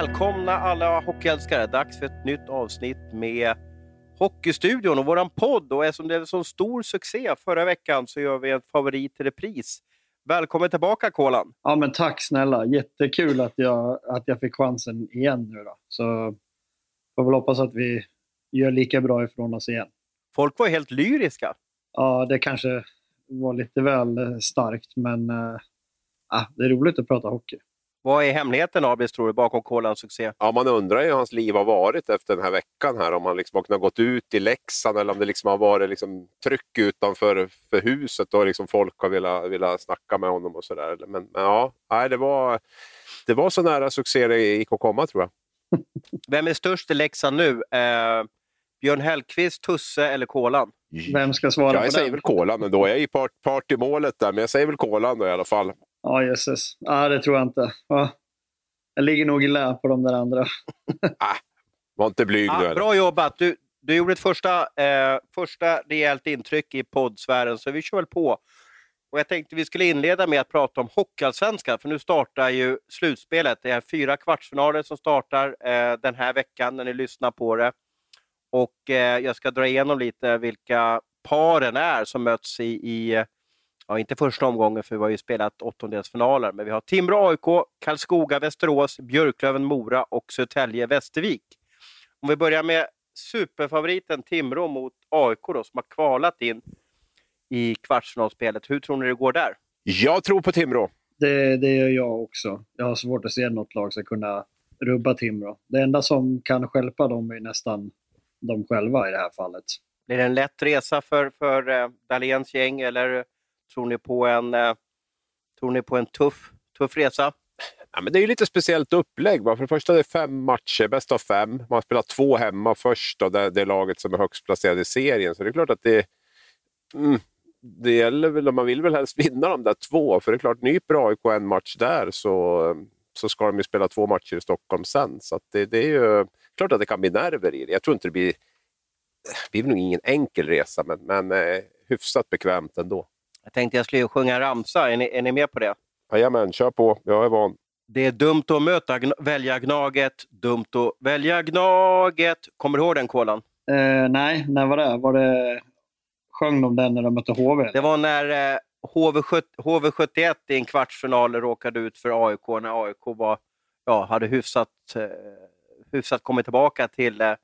Välkomna alla hockeyälskare. Dags för ett nytt avsnitt med Hockeystudion och våran podd. Och eftersom det är en så stor succé förra veckan så gör vi en favorit i repris. Välkommen tillbaka Kolan! Ja men tack snälla, jättekul att jag, att jag fick chansen igen nu då. Så får väl hoppas att vi gör lika bra ifrån oss igen. Folk var helt lyriska. Ja, det kanske var lite väl starkt men äh, det är roligt att prata hockey. Vad är hemligheten Abis, tror du, bakom Kolans succé? Ja, man undrar ju hur hans liv har varit efter den här veckan. här. Om han liksom har kunnat gått ut i Leksand eller om det liksom har varit liksom tryck utanför för huset och liksom folk har velat, velat snacka med honom och sådär. Men, men ja, nej, det, var, det var så nära succé det gick att komma tror jag. Vem är störst i Leksand nu? Eh, Björn Hellkvist, Tusse eller Kolan? Vem ska svara ja, på Jag säger väl Kolan ändå. Jag är ju part, part i målet där, men jag säger väl Kolan då i alla fall. Ja, jösses. Ja, det tror jag inte. Ja. Jag ligger nog i lä på de där andra. ah, var inte blyg ah? Bra jobbat! Du, du gjorde ett första, eh, första rejält intryck i poddsfären, så vi kör väl på. Och jag tänkte vi skulle inleda med att prata om Hockeyallsvenskan, för nu startar ju slutspelet. Det är fyra kvartsfinaler som startar eh, den här veckan när ni lyssnar på det. Och eh, jag ska dra igenom lite vilka paren är som möts i, i ja, inte första omgången för vi har ju spelat åttondelsfinaler, men vi har Timrå AIK, Karlskoga Västerås, Björklöven Mora och Södertälje Västervik. Om vi börjar med superfavoriten Timrå mot AIK då, som har kvalat in i kvartsfinalspelet. Hur tror ni det går där? Jag tror på Timrå. Det, det gör jag också. Jag har svårt att se något lag ska kunna rubba Timrå. Det enda som kan skälpa dem är nästan de själva i det här fallet. Blir det en lätt resa för, för eh, Dahléns gäng eller tror ni på en, eh, tror ni på en tuff, tuff resa? Ja, men det är ju lite speciellt upplägg. Va? För det första är det fem matcher, bäst av fem. Man har spelat två hemma först, och det, det är laget som är högst placerat i serien. Så det är klart att det, mm, det gäller väl, man vill väl helst vinna de där två. För det är klart, nyper AIK en match där så, så ska de ju spela två matcher i Stockholm sen. Så det, det, är ju klart att det kan bli nerver i det. Jag tror inte det blir, det blir nog ingen enkel resa, men, men eh, hyfsat bekvämt ändå. Jag tänkte jag skulle sjunga en ramsa. Är ni, är ni med på det? Jajamän, kör på. Jag är van. Det är dumt att möta gn välja Gnaget, dumt att välja Gnaget. Kommer du ihåg den kolan? Eh, nej, när var det? Var det? Sjöng de den när de mötte HV? Det var när eh, HV71, HV71 i en kvartsfinal råkade ut för AIK, när AIK var, ja, hade hyfsat, eh, hyfsat kommit tillbaka till eh,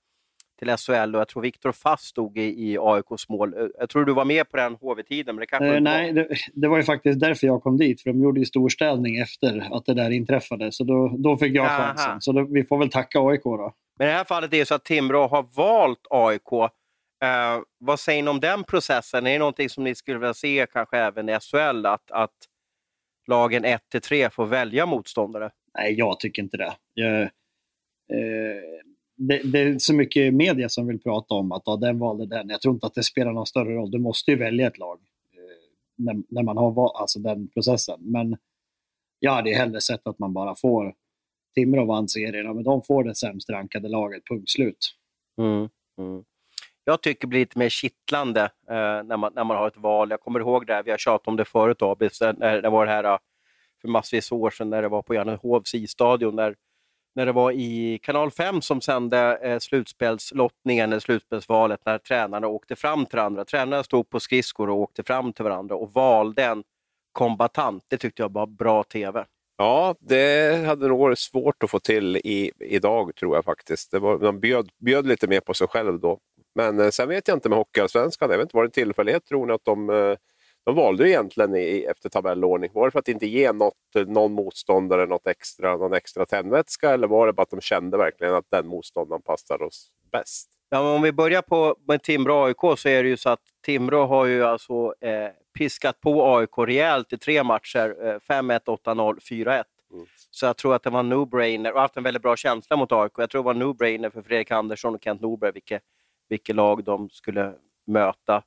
till SHL och jag tror Viktor Fast stod i, i AIKs mål. Jag tror du var med på den HV-tiden, men det kanske eh, Nej, det, det, var ju faktiskt därför jag kom dit, för de gjorde ju storställning efter att det där inträffade. Så då, då fick jag Aha. chansen. Så då, vi får väl tacka AIK då. Men i det här fallet är det så att Timrå har valt AIK. Eh, vad säger ni om den processen? Är det någonting som ni skulle vilja se kanske även i SHL, att, att lagen 1-3 får välja motståndare? Nej, jag tycker inte det. Jag, eh, det, det, är så mycket media som vill prata om att ja, den valde den. Jag tror inte att det spelar någon större roll. Du måste ju välja ett lag eh, när, när, man har val, alltså den processen. Men jag hade hellre sett att man bara får Timrå vann serien, men de får det sämst rankade laget, punkt slut. Mm, mm. Jag tycker det blir lite mer kittlande eh, när, man, när man har ett val. Jag kommer ihåg det, här, vi har tjatat om det förut, Abis, när det var det här eh, för massvis år sedan när det var på Jannehovs isstadion, när när det var i kanal 5 som sände eh, slutspelslottningen, eller slutspelsvalet, när tränarna åkte fram till varandra. Tränarna stod på skridskor och åkte fram till varandra och valde en kombatant. Det tyckte jag var bra TV. Ja, det hade nog varit svårt att få till i, idag tror jag faktiskt. Det var, de bjöd, bjöd lite mer på sig själv då. Men eh, sen vet jag inte med Hockeyallsvenskan, jag vet inte, var det en tillfällighet tror ni att de eh, de valde egentligen i, efter tabellordning. Var det för att inte ge något, någon motståndare något extra, någon extra tändvätska eller var det bara att de kände verkligen att den motståndaren passar oss bäst? Ja, om vi börjar på med Timrå AIK så är det ju så att Timrå har ju alltså eh, piskat på AIK rejält i tre matcher. Eh, 5-1, 8-0, 4-1. Mm. Så jag tror att det var no-brainer och haft en väldigt bra känsla mot AIK. Jag tror det var no-brainer för Fredrik Andersson och Kent Norberg vilket, vilket lag de skulle möta.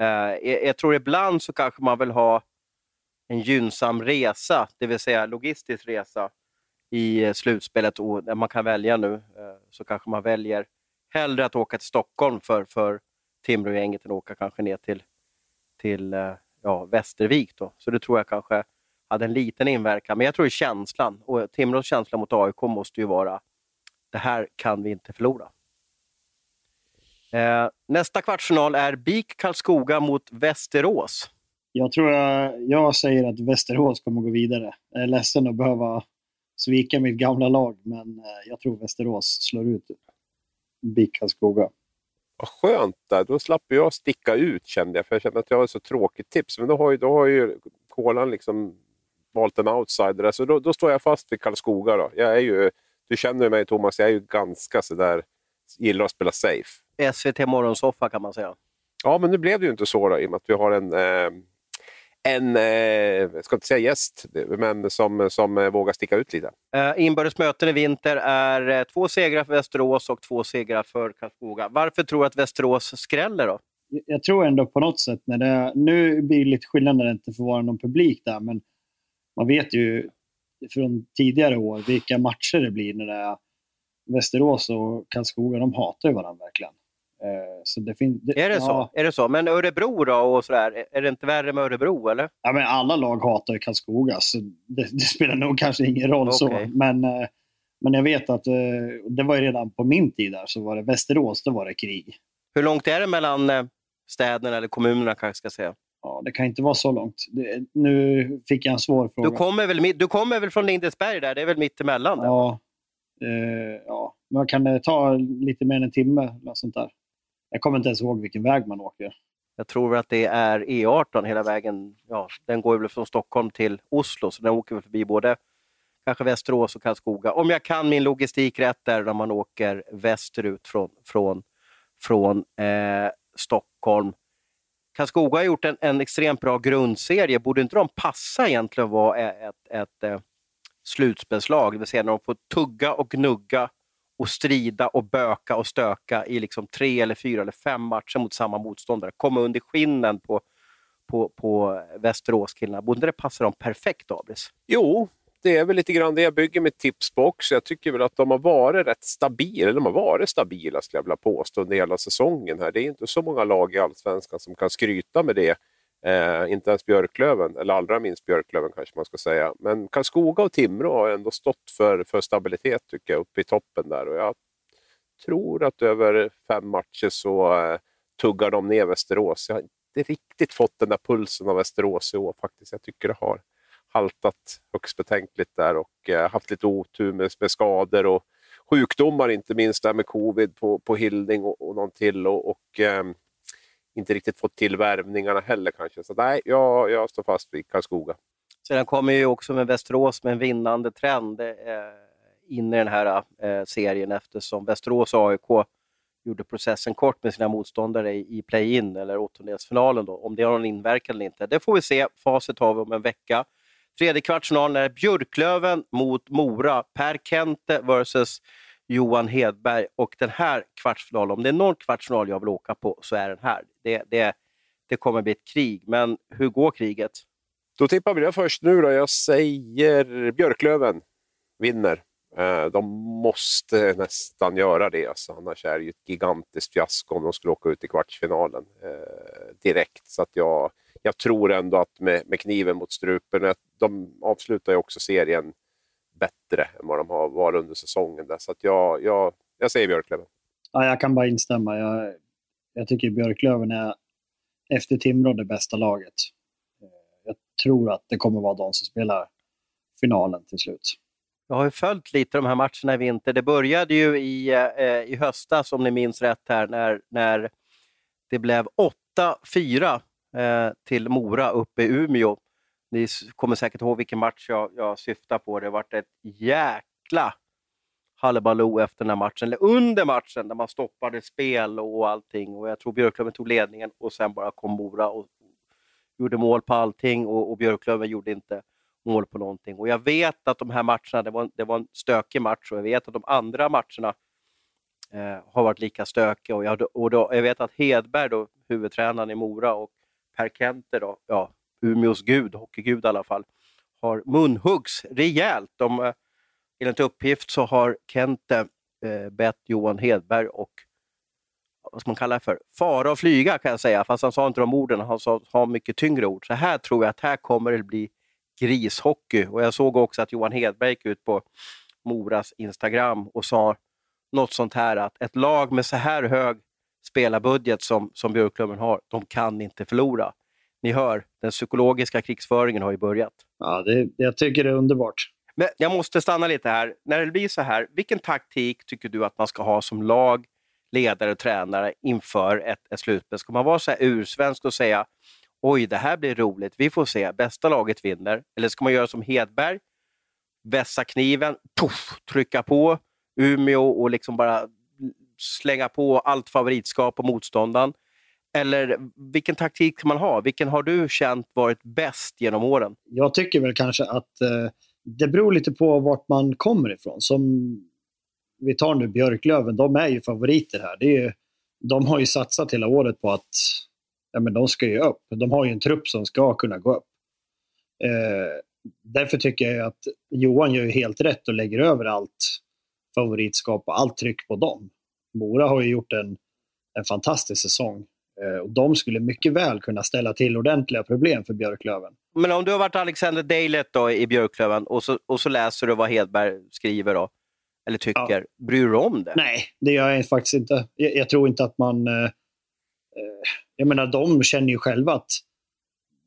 Eh, jag, tror ibland så kanske man vill ha en gynnsam resa, det vill säga logistisk resa i eh, slutspelet. Och när man kan välja nu eh, så kanske man väljer hellre att åka till Stockholm för, för Timrå-gänget än att åka kanske ner till, till ja, Västervik. Då. Så det tror jag kanske hade en liten inverkan. Men jag tror det är känslan. Och Timrås känsla mot AIK måste ju vara det här kan vi inte förlora. Eh, nästa kvartsfinal är BIK Karlskoga mot Västerås. Jag tror jag, jag säger att Västerås kommer gå vidare. Jag är ledsen att behöva svika mitt gamla lag, men eh, jag tror Västerås slår ut BIK Karlskoga. Vad skönt där. Då slapp jag sticka ut kände jag, för jag kände att jag har ett så tråkigt tips. Men då har ju, då har ju Kolan liksom valt en outsider, så då, då står jag fast vid Karlskoga. Då. Jag är ju, du känner mig Thomas, jag är ju ganska sådär, gillar att spela safe. SVT Morgonsoffa kan man säga. Ja, men nu blev det ju inte så då, i och med att vi har en, eh, en eh, jag ska inte säga gäst, men som, som eh, vågar sticka ut lite. Eh, inbördes möten i vinter är eh, två segrar för Västerås och två segrar för Karlskoga. Varför tror du att Västerås skräller då? Jag tror ändå på något sätt, när det, nu blir det lite skillnad när det inte får vara någon publik där, men man vet ju från tidigare år vilka matcher det blir när det är Västerås och Karlskoga, de hatar ju varandra verkligen. Eh, så det fin- det, är, det ja. så? är det så? Men Örebro då? Och sådär, är det inte värre med Örebro? eller? Ja, men alla lag hatar ju Karlskoga, så det, det, spelar nog kanske ingen roll. Okay. så. Men, eh, men jag vet att eh, det var ju redan på min tid där, så var det Västerås, då var det krig. Hur långt är det mellan städerna eller kommunerna kanske ska säga? Ja, det kan inte vara så långt. Det, nu fick jag en svår fråga. Du kommer väl, du kommer väl från Lindesberg där? Det är väl mitt emellan? Ja. Eh, ja. Men kan det ta lite mer än en timme? Eller sånt där? Jag kommer inte ens ihåg vilken väg man åker. Jag tror att det är E18 hela vägen. Ja, den går väl från Stockholm till Oslo, så den åker väl förbi både kanske Västerås och Karlskoga. Om jag kan min logistik rätt där när man åker västerut från, från, från eh, Stockholm. Karlskoga har gjort en, en extremt bra grundserie. Borde inte de passa egentligen att vara ett, ett, ett, ett slutspelslag? Det vill säga när de får tugga och gnugga och strida och böka och stöka i liksom tre, eller fyra eller fem matcher mot samma motståndare. Komma under skinnen på, på, på Västeråskillarna. Borde det passa dem perfekt, Abris? Jo, det är väl lite grann det jag bygger mitt tips på också. Jag tycker väl att de har varit rätt stabila, de har varit stabila skulle jag vilja påstå under hela säsongen. här. Det är inte så många lag i Allsvenskan som kan skryta med det. Eh, inte ens Björklöven, eller allra minst Björklöven kanske man ska säga. Men Karlskoga och Timrå har ändå stått för, för stabilitet tycker jag, uppe i toppen där. Och jag tror att över fem matcher så eh, tuggar de ner Västerås. Jag har inte riktigt fått den där pulsen av Västerås i år faktiskt. Jag tycker det har haltat högst betänkligt där och eh, haft lite otur med, med skador och sjukdomar, inte minst där med covid på, på Hilding och, och någon till. Och, och eh, inte riktigt fått till värvningarna heller kanske. Så nej, jag, jag står fast vid Karlskoga. Sedan kommer ju också med Västerås med en vinnande trend eh, in i den här eh, serien eftersom Västerås och AIK gjorde processen kort med sina motståndare i, i play-in eller åttondelsfinalen. Då. Om det har någon inverkan eller inte, det får vi se. Facit har vi om en vecka. Tredje kvartsfinalen är Björklöven mot Mora. Per Kente versus Johan Hedberg. Och den här kvartsfinalen, om det är någon kvartsfinal jag vill åka på så är den här. Det, det, det kommer bli ett krig, men hur går kriget? Då tippar vi det först nu då. Jag säger Björklöven vinner. Eh, de måste nästan göra det, alltså. annars är det ju ett gigantiskt fiasko om de skulle åka ut i kvartsfinalen eh, direkt. Så att jag, jag tror ändå att med, med kniven mot strupen, de avslutar ju också serien bättre än vad de har varit under säsongen. Där. Så att jag, jag, jag säger Björklöven. Ja, jag kan bara instämma. Jag, jag tycker Björklöven är efter Timrå det bästa laget. Jag tror att det kommer vara de som spelar finalen till slut. Jag har ju följt lite de här matcherna i vinter. Det började ju i, eh, i höstas, om ni minns rätt, här när, när det blev 8-4 eh, till Mora uppe i Umeå. Ni kommer säkert ihåg vilken match jag, jag syftar på. Det varit ett jäkla halabaloo efter den här matchen, eller under matchen, där man stoppade spel och allting. Och jag tror Björklöven tog ledningen och sen bara kom Mora och gjorde mål på allting och, och Björklöven gjorde inte mål på någonting. Och jag vet att de här matcherna, det var, det var en stökig match och jag vet att de andra matcherna eh, har varit lika stökiga. Och, jag, och då, jag vet att Hedberg, då, huvudtränaren i Mora, och Per Kenter, då, ja, Umeås gud, hockeygud i alla fall, har munhuggs rejält. De, eh, enligt uppgift så har Kente eh, bett Johan Hedberg och vad ska man kalla det för? Fara och flyga kan jag säga, fast han sa inte de orden, han sa ha mycket tyngre ord. Så här tror jag att här kommer det bli grishockey. Och jag såg också att Johan Hedberg gick ut på Moras Instagram och sa något sånt här att ett lag med så här hög spelarbudget som, som Björklöven har, de kan inte förlora. Ni hör, den psykologiska krigsföringen har ju börjat. Ja, det, jag tycker det är underbart. Men jag måste stanna lite här. När det blir så här, vilken taktik tycker du att man ska ha som lag, ledare och tränare inför ett, ett slutspel? Ska man vara så här ursvensk och säga oj, det här blir roligt, vi får se, bästa laget vinner? Eller ska man göra som Hedberg, vässa kniven, puff, trycka på Umeå och liksom bara slänga på allt favoritskap på motståndaren? Eller vilken taktik kan man ha? Vilken har du känt varit bäst genom åren? Jag tycker väl kanske att eh, det beror lite på vart man kommer ifrån. Som vi tar nu Björklöven, de är ju favoriter här. Det är, de har ju satsat hela året på att ja, men de ska ju upp. De har ju en trupp som ska kunna gå upp. Eh, därför tycker jag att Johan gör ju helt rätt och lägger över allt favoritskap och allt tryck på dem. Mora har ju gjort en, en fantastisk säsong. Eh, och de skulle mycket väl kunna ställa till ordentliga problem för Björklöven. Men om du har varit Alexander Dejlet då i Björklöven och så, och så läser du vad Hedberg skriver då, eller tycker, ja. bryr du om det? Nej, det gör jag faktiskt inte. Jag, jag tror inte att man... Eh, eh jag menar, de känner ju själva att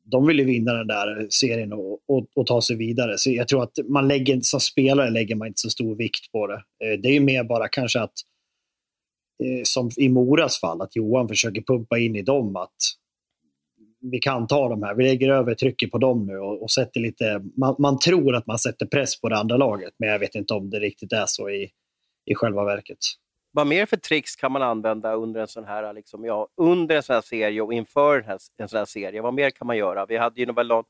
de vill ju vinna den där serien och, och, och, ta sig vidare. Så jag tror att man lägger, som spelare lägger man inte så stor vikt på det. Eh, det är ju mer bara kanske att Eh, som i Moras fall, att Johan försöker pumpa in i dem att vi kan ta de här. Vi lägger över trycket på dem nu och, och sätter lite... Man, man, tror att man sätter press på det andra laget, men jag vet inte om det riktigt är så i, i själva verket. Vad mer för tricks kan man använda under en sån här, liksom, ja, under en sån här serie och inför en, här, en sån här serie? Vad mer kan man göra? Vi hade ju någon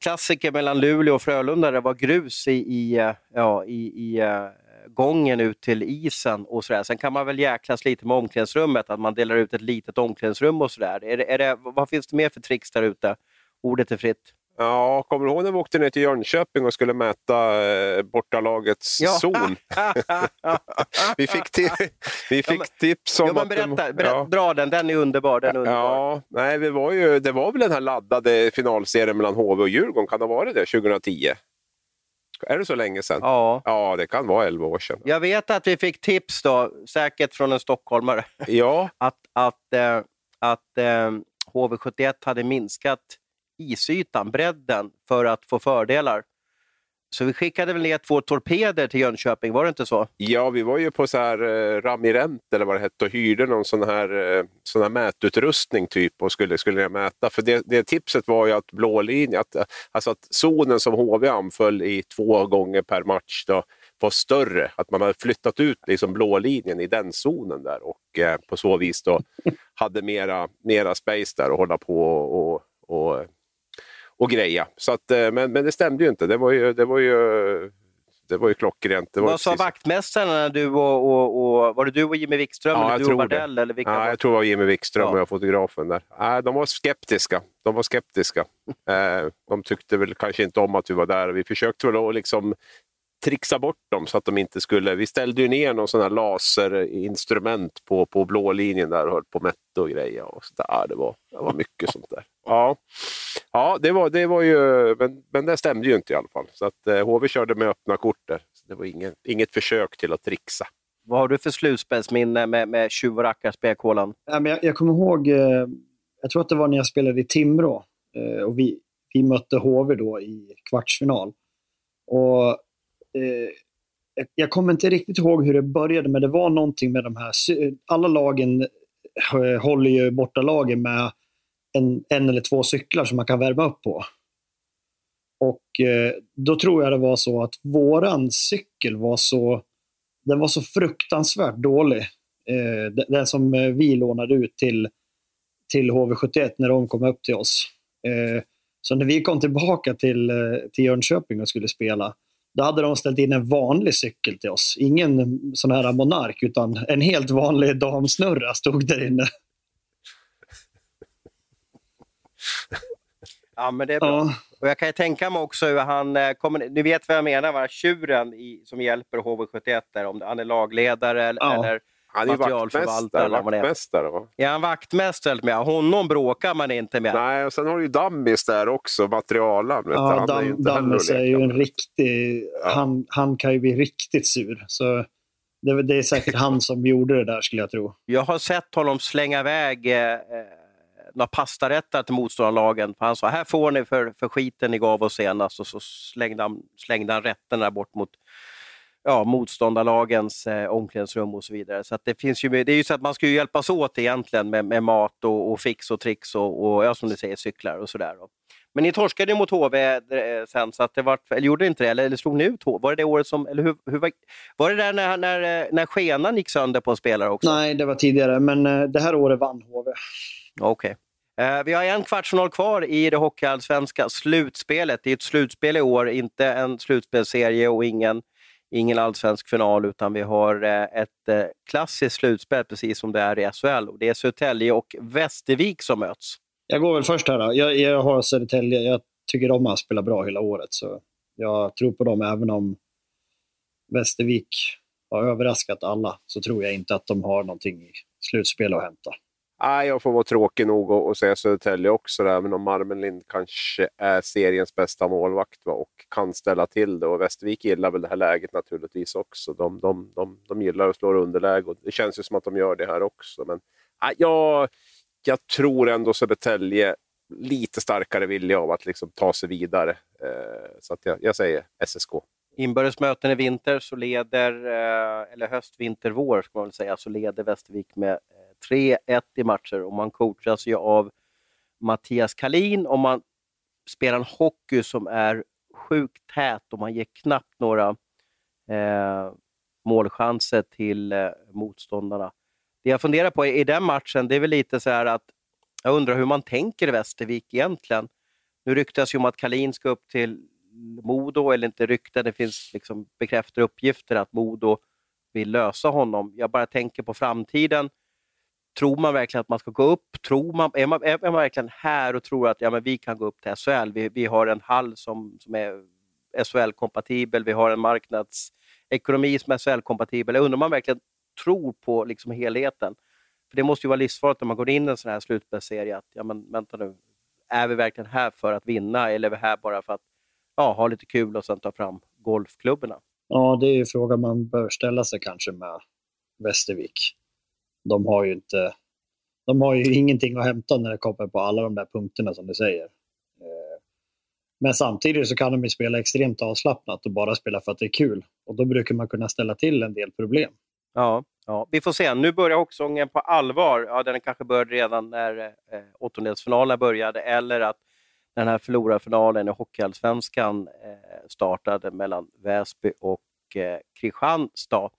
klassiker mellan Luleå och Frölunda där det var grus i, i, eh, ja, i, i eh, gången ut till isen och sådär. Sen kan man väl jäklas lite med omklädningsrummet, att man delar ut ett litet omklädningsrum och sådär. Är är det, vad finns det mer för tricks där ute? Ordet är fritt. Ja, kommer du ihåg när vi åkte ner till Jönköping och skulle mäta eh, bortalagets ja. zon? vi fick, vi fick ja, men, tips om ja, men berätta, att... Berätta, ja. Dra den, den är underbar. Den är underbar. Ja, nej, vi var ju, det var väl den här laddade finalserien mellan HV och Djurgården, kan det ha varit det, 2010? Är det så länge sedan? Ja. Ja, det kan vara 11 år sedan. Jag vet att vi fick tips då, säkert från en stockholmare, ja. att, att, äh, att äh, HV71 hade minskat isytan, bredden, för att få fördelar. Så vi skickade väl ner två torpeder till Jönköping, var det inte så? Ja, vi var ju på så här eh, Ramirent eller vad det hette och hyrde någon sån här, eh, sån här mätutrustning typ och skulle, skulle mäta. För det, det tipset var ju att blålinjen, att, alltså att zonen som HV anföll i två gånger per match då, var större. Att man hade flyttat ut liksom blålinjen i den zonen där och eh, på så vis då hade mera, mera space där att hålla på och, och och greja. Så att, eh, men, men det stämde ju inte. Det var ju, det var ju, det var ju klockrent. Det var Vad sa vaktmästaren när du och, och, och, var det du och Jimmy Wikström? Ja, eller du och Bardell, eller vilka ja, jag tror det var Jimmy Wikström ja. och fotografen där. Nej, de var skeptiska. De var skeptiska. Eh, de tyckte väl kanske inte om att vi var där. Vi försökte väl att liksom trixa bort dem så att de inte skulle... Vi ställde ju ner någon sån här laserinstrument på, på blå linjen där och höll på mätte och grejer. Och så där. Det, var, det var mycket sånt där. Ja, ja det, var, det var ju... Men, men det stämde ju inte i alla fall. Så att eh, HV körde med öppna kort där. Så det var inget, inget försök till att trixa. Vad har du för slutspelsminne med, med tjuv och rackarspekhålan? Ja, jag, jag kommer ihåg, eh, jag tror att det var när jag spelade i Timrå. Eh, och vi, vi mötte HV då i kvartsfinal. Och eh, jag kommer inte riktigt ihåg hur det började, men det var någonting med de här... Alla lagen eh, håller ju borta lagen med en, en eller två cyklar som man kan värma upp på. Och eh, då tror jag det var så att våran cykel var så, den var så fruktansvärt dålig. Eh, den som eh, vi lånade ut till, till HV71 när de kom upp till oss. Eh, så när vi kom tillbaka till, eh, till Jönköping och skulle spela, då hade de ställt in en vanlig cykel till oss. Ingen sån här monark, utan en helt vanlig damsnurra stod där inne. Ja, men det är bra. Ja. Och jag kan ju tänka mig också hur han eh, kommer... Ni vet vad jag menar, va? tjuren i, som hjälper HV71 där, om han är lagledare eller, ja. eller han är materialförvaltare. Vaktmästare, va? Är han vaktmästare med? Honom bråkar man inte med. Nej, och sen har du ju Dammis där också, materialaren. Ja, Dam, är Dammis är ju en riktig... Ja. Han, han kan ju bli riktigt sur. Så Det, det, är säkert han som gjorde det där skulle jag tro. Jag har sett honom slänga iväg eh, eh några pastarätter till motståndarlagen. Han sa, här får ni för, för skiten ni gav oss senast och så slängde han, slängde han rätterna bort mot ja, motståndarlagens eh, omklädningsrum och så vidare. Så det finns ju, det är ju så att man ska ju hjälpas åt egentligen med, med mat och, och, fix och tricks och, och ja, som du säger, cyklar och sådär. Men ni torskade mot HV eh, sen, så att det var, eller gjorde inte det? Eller, eller slog ni ut HV? Var det det året som... Eller hur, hur var, var det där när, när, när skenan gick sönder på en spelare också? Nej, det var tidigare, men eh, det här året vann HV. Okej. Okay. Eh, vi har en kvartsfinal kvar i det hockeyallsvenska slutspelet. Det är ett slutspel i år, inte en slutspelserie och ingen ingen allsvensk final, utan vi har eh, ett eh, klassiskt slutspel, precis som det är i SHL. Det är Södertälje och Västervik som möts. Jag går väl först här. Då. Jag, jag har Södertälje. Jag tycker de har spelat bra hela året, så jag tror på dem även om Västervik har överraskat alla, så tror jag inte att de har någonting i slutspel att hämta. Nej, jag får vara tråkig nog och, säga Södertälje också, även om Marmenlind kanske är seriens bästa målvakt va, och kan ställa till det. Och Västervik gillar väl det här läget naturligtvis också. De, de, de, de gillar att slå underläge och det känns ju som att de gör det här också. Men nej, jag, jag tror ändå Södertälje lite starkare vilja av att liksom ta sig vidare. Eh, så att jag, jag säger SSK. Inbördes möten i vinter så leder, eh, eller höst, vinter, vår ska man väl säga, så leder Västervik med eh, 3-1 i matcher och man coachas ju av Mattias Kalin och man spelar en hockey som är sjukt tät och man ger knappt några eh, målchanser till eh, motståndarna. Det jag funderar på i, den matchen, det är väl lite så här att jag undrar hur man tänker i Västervik egentligen. Nu ryktas ju om att Kalin ska upp till Modo, eller inte rykten, det finns liksom bekräftade uppgifter att Modo vill lösa honom. Jag bara tänker på framtiden. Tror man verkligen att man ska gå upp? Tror man, är, man, är man verkligen här och tror att ja, men vi kan gå upp till SHL? Vi, vi har en hall som, som är SHL-kompatibel, vi har en marknadsekonomi som är SHL-kompatibel. Jag undrar om man verkligen tror på liksom helheten. För Det måste ju vara livsfarligt när man går in i en sån här slutspelsserie. Att, ja, men, vänta nu, är vi verkligen här för att vinna eller är vi här bara för att ja, ha lite kul och sen ta fram golfklubborna? Ja, det är ju frågan man bör ställa sig kanske med Västervik de har ju inte de har ju ingenting att hämta när det kommer på alla de där punkterna som du säger. Eh, men samtidigt så kan de ju spela extremt avslappnat och bara spela för att det är kul. Och då brukar man kunna ställa till en del problem. Ja, ja. vi får se. Nu börjar hockeysäsongen på allvar. Ja, den kanske började redan när eh, åttondelsfinalerna började eller att den här förlorarfinalen i Hockeyallsvenskan eh, startade mellan Väsby och eh, Kristianstad.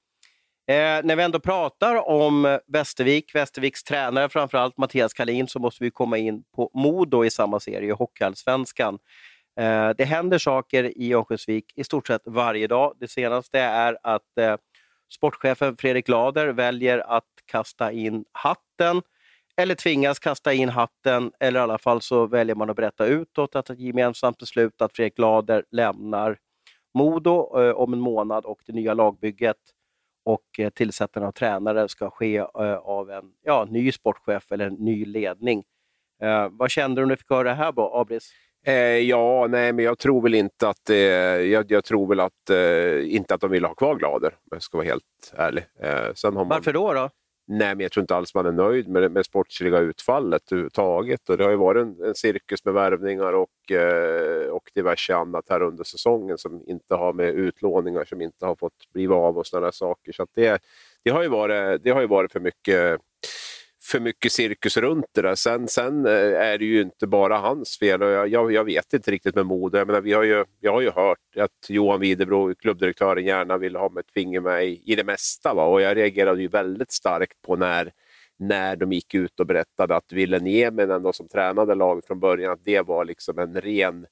Eh, när vi ändå pratar om Västervik, Västerviks tränare framförallt Mattias Kalin, så måste vi komma in på Modo i samma serie, Hockeyallsvenskan. Eh, det händer saker i Örnsköldsvik i stort sett varje dag. Det senaste är att eh, sportchefen Fredrik Lader väljer att kasta in hatten eller tvingas kasta in hatten, eller i alla fall så väljer man att berätta utåt att ett gemensamt beslut att Fredrik Lader lämnar Modo eh, om en månad och det nya lagbygget och eh, tillsättande av tränare ska ske eh, av en ja, ny sportchef eller en ny ledning. Eh, vad kände du när du fick höra det här, Abris? Eh, ja, nej, men jag tror väl inte att, eh, jag, jag, tror väl att, eh, inte att de vill ha kvar Glader, om jag ska vara helt ärlig. sen har man... Varför då? då? Nej, men jag tror inte alls man är nöjd med det sportsliga utfallet överhuvudtaget. Och det har ju varit en, en cirkus med värvningar och, eh, och diverse annat här under säsongen som inte har med utlåningar som inte har fått bli av och sådana saker. Så det, det, har ju varit, det har ju varit för mycket för mycket cirkus runt det där. Sen, sen eh, är det ju inte bara hans fel. Och jag, jag, jag vet inte riktigt med Modo. Jag, menar, vi har ju, jag har ju hört att Johan Widerbro, klubbdirektören, gärna vill ha med ett finger med i, i det mesta. Va? Och jag reagerade ju väldigt starkt på när, när de gick ut och berättade att Ville Nieminen som tränade laget från början, att det var liksom en ren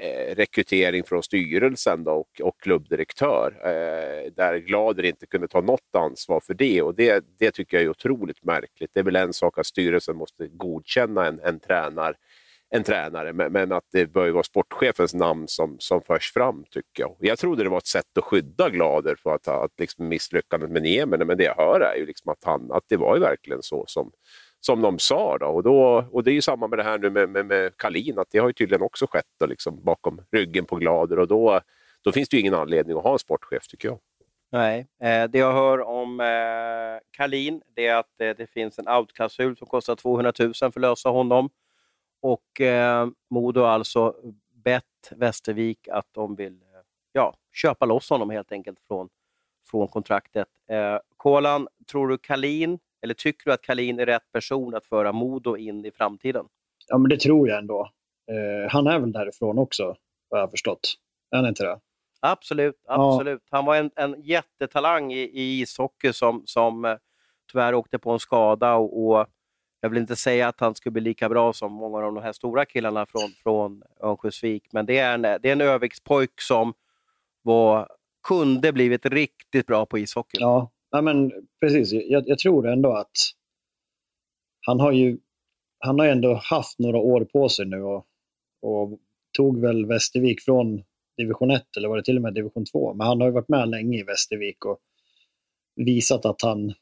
eh, rekrytering från styrelsen då, och, och klubbdirektör. Eh, där Glader inte kunde ta något ansvar för det och det, det tycker jag är otroligt märkligt. Det är väl en sak att styrelsen måste godkänna en, en, tränar, en tränare men, men att det bör ju vara sportchefens namn som, som förs fram tycker jag. Jag trodde det var ett sätt att skydda Glader för att, att liksom misslyckandet med Niemene, men det jag hör är ju liksom att, han, att det var ju verkligen så som som de sa. Då. Och, då, och det är ju samma med det här nu med, med, med Kalin, att det har ju tydligen också skett då, liksom, bakom ryggen på Glader och då, då finns det ju ingen anledning att ha en sportchef tycker jag. Nej, eh, det jag hör om eh, Kalin det är att eh, det finns en outklausul som kostar 200 000 för att lösa honom. Och eh, Modo har alltså bett Västervik att de vill eh, ja, köpa loss honom helt enkelt från, från kontraktet. Eh, Kolan, tror du Kalin, eller tycker du att Kalin är rätt person att föra Modo in i framtiden? Ja, men det tror jag ändå. Eh, han är väl därifrån också, vad jag har förstått. Är han inte det? Absolut, absolut. Ja. Han var en, en jättetalang i, i ishockey som, som eh, tyvärr åkte på en skada. Och, och, Jag vill inte säga att han skulle bli lika bra som många av de här stora killarna från, från Örnsköldsvik, men det är en, det är en överviktspojk som var, kunde blivit riktigt bra på ishockey. Ja, ja men precis. Jag, jag tror ändå att han har ju han har ändå haft några år på sig nu och, och tog väl Västervik från division 1 eller var det till och med division 2. Men han har ju varit med länge i Västervik och visat att han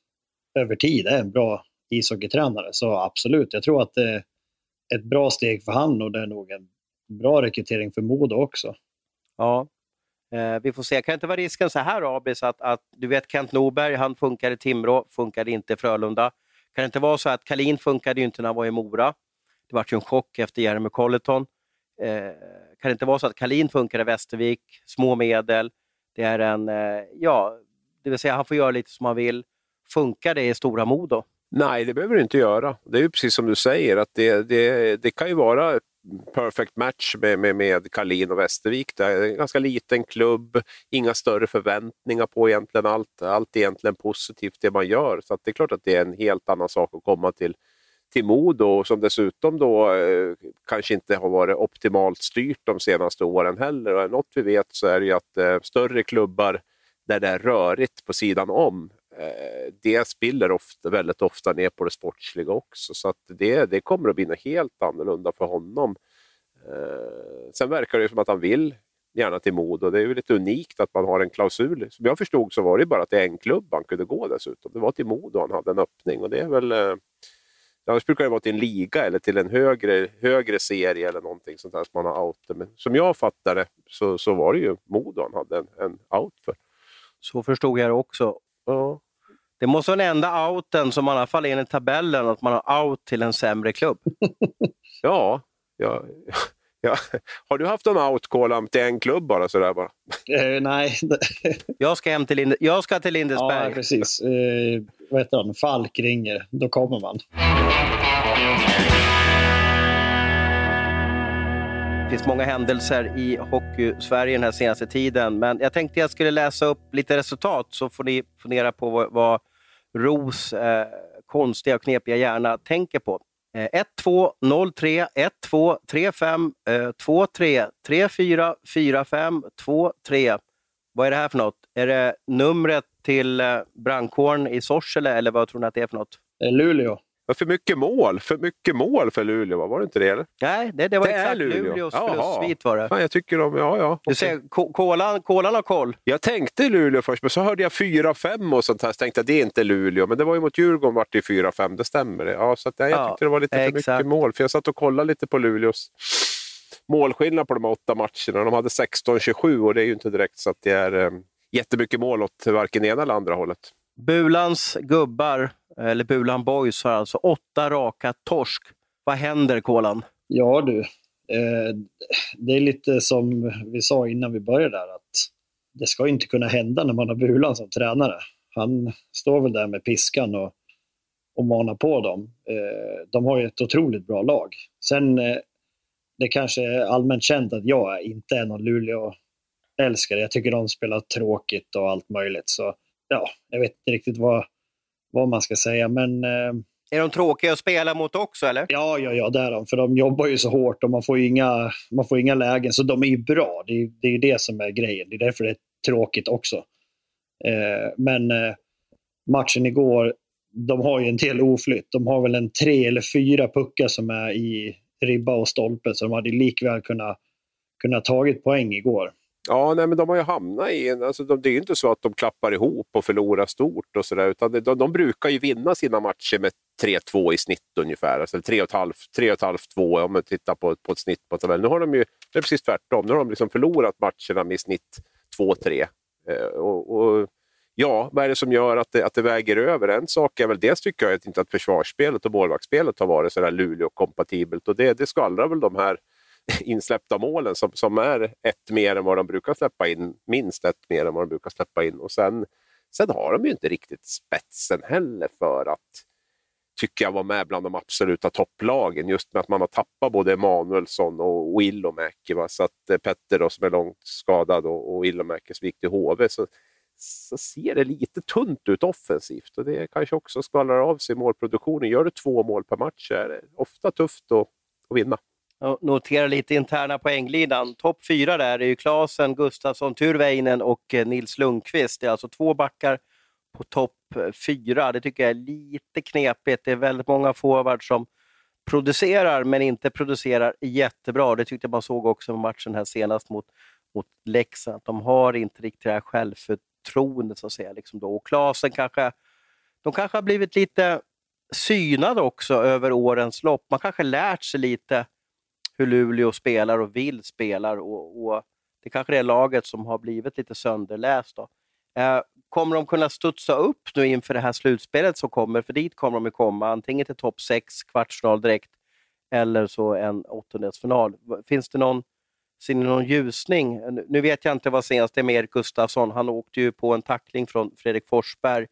över tid är en bra ishockeytränare. Så absolut, jag tror att det är ett bra steg för han och det är nog en bra rekrytering för Modo också. Ja, eh, vi får se. Kan det inte vara risken så här Abis att, att du vet Kent Norberg, han funkar i Timrå, funkade inte i Frölunda. Kan det inte vara så att Kalin funkade ju inte när han var i Mora. Det var ju en chock efter Jeremy Colleton. Eh, kan det inte vara så att Kalin funkar i Västervik, små medel, det är en, eh, ja, det vill säga han får göra lite som han vill. Funkar det i stora Modo? Nej, det behöver det inte göra. Det är ju precis som du säger, att det, det, det kan ju vara perfect match med, med, med Karlin och Västervik. Det är en ganska liten klubb, inga större förväntningar på egentligen allt. Allt är egentligen positivt det man gör. Så det är klart att det är en helt annan sak att komma till till Modo som dessutom då eh, kanske inte har varit optimalt styrt de senaste åren heller. Och något vi vet så är det ju att eh, större klubbar där det är rörigt på sidan om, det spiller ofta, väldigt ofta ner på det sportsliga också. Så det, det kommer att bli något helt annorlunda för honom. Eh, sen verkar det som att han vill gärna till Modo. Det är ju lite unikt att man har en klausul. Som jag förstod så var det bara till en klubb han kunde gå dessutom. Det var till Modo han hade en öppning och det är väl eh, Annars brukar det vara till en liga eller till en högre, högre serie eller någonting sånt där som man har out. Men som jag fattar det så, så var det ju Modo han hade en, en out för. Så förstod jag det också. Ja. Det måste vara den enda outen som i alla fall enligt tabellen, att man har out till en sämre klubb. ja, ja, ja. Har du haft en out Kolam till en klubb bara sådär bara? Eh, nej. jag, ska hem till Linde, jag ska till Lindesberg. Ja, precis. Eh, vad heter han? Falk ringer, då kommer man. Det finns många händelser i Hockey-Sverige den här senaste tiden, men jag tänkte jag skulle läsa upp lite resultat så får ni fundera på vad, vad Ros eh, konstiga och knepiga hjärna tänker på. 1-2, 0-3, 1-2, 3-5, 2-3, 3-4, 4-5, 2-3. Vad är det här för något? Är det numret till eh, brandkåren i Sorsele eller vad tror ni att det är för något? Luleå. För mycket mål, för mycket mål för Luleå, var det inte det? Eller? Nej, det, det var det exakt Luleå. Luleås förlustsvit var det. Fan, jag tycker de, ja, ja. Du ser, kolan, kolan har koll. Jag tänkte Luleå först, men så hörde jag 4-5 och sånt här, så tänkte jag det är inte Luleå. Men det var ju mot Djurgården vart det 4-5, det stämmer. Ja, så att, ja, jag tyckte det var lite för exakt. mycket mål, för jag satt och kollade lite på Luleås målskillnad på de åtta matcherna. De hade 16-27 och det är ju inte direkt så att det är eh, jättemycket mål åt varken ena eller andra hållet. Bulans gubbar, eller Bulan Boys, har alltså åtta raka torsk. Vad händer, Kolan? Ja du, eh, det är lite som vi sa innan vi började där, att det ska inte kunna hända när man har Bulan som tränare. Han står väl där med piskan och, och manar på dem. Eh, de har ju ett otroligt bra lag. Sen, eh, det kanske är allmänt känt att jag inte är någon Luleå-älskare. Jag tycker de spelar tråkigt och allt möjligt. Så ja, jag vet inte riktigt vad, vad man ska säga. Men, eh, är de tråkiga att spela mot också eller? Ja, ja, ja det är de. För de jobbar ju så hårt och man får inga, man får inga lägen. Så de är ju bra. Det är, det är det som är grejen. Det är därför det är tråkigt också. Eh, men eh, matchen igår, de har ju en del oflytt. De har väl en tre eller fyra puckar som är i ribba och stolpe. Så de hade likväl kunnat, kunnat tagit poäng igår. Ja, nej, men de har ju hamnat i en... Alltså, de, det är ju inte så att de klappar ihop och förlorar stort och sådär, utan de, de, brukar ju vinna sina matcher med 3-2 i snitt ungefär. Alltså 3,5-2 om man tittar på, på ett snitt på tabellen. Nu har de ju, det är precis tvärtom. Nu har de liksom förlorat matcherna med i snitt 2-3. Eh, och, och, ja, vad är det som gör att det, att det väger över? En sak är väl dels tycker jag inte att försvarsspelet och målvaktsspelet har varit sådär Luleå-kompatibelt och det, det skvallrar väl de här insläppta målen som, som är ett mer än vad de brukar släppa in, minst ett mer än vad de brukar släppa in. Och sen, sen har de ju inte riktigt spetsen heller för att tycker jag var med bland de absoluta topplagen. Just med att man har tappat både Emanuelsson och Ilomäki. Så att eh, Petter då, som är långt skadad och, och som gick till HV. Så, så ser det lite tunt ut offensivt och det kanske också skvallrar av sig i målproduktionen. Gör du två mål per match så är det ofta tufft att, att vinna. Notera lite interna poänglidan. Topp fyra där är ju Klasen, Gustafsson, Turveinen och eh, Nils Lundqvist. Det är alltså två backar på topp eh, fyra. Det tycker jag är lite knepigt. Det är väldigt många forwards som producerar, men inte producerar jättebra. Det tyckte jag man såg också på matchen här senast mot, mot Leksand. De har inte riktigt det här självförtroendet, så att säga. Liksom då. Och Klasen kanske, de kanske har blivit lite synade också över årens lopp. Man kanske lärt sig lite hur Luleå spelar och vill spela. Och, och det kanske är laget som har blivit lite sönderläst. Då. Eh, kommer de kunna studsa upp nu inför det här slutspelet som kommer? För dit kommer de ju komma, antingen till topp 6, kvartsfinal direkt, eller så en åttondelsfinal. Finns det någon, ser ni någon ljusning? Nu vet jag inte vad senast är med Erik Gustafsson. Han åkte ju på en tackling från Fredrik Forsberg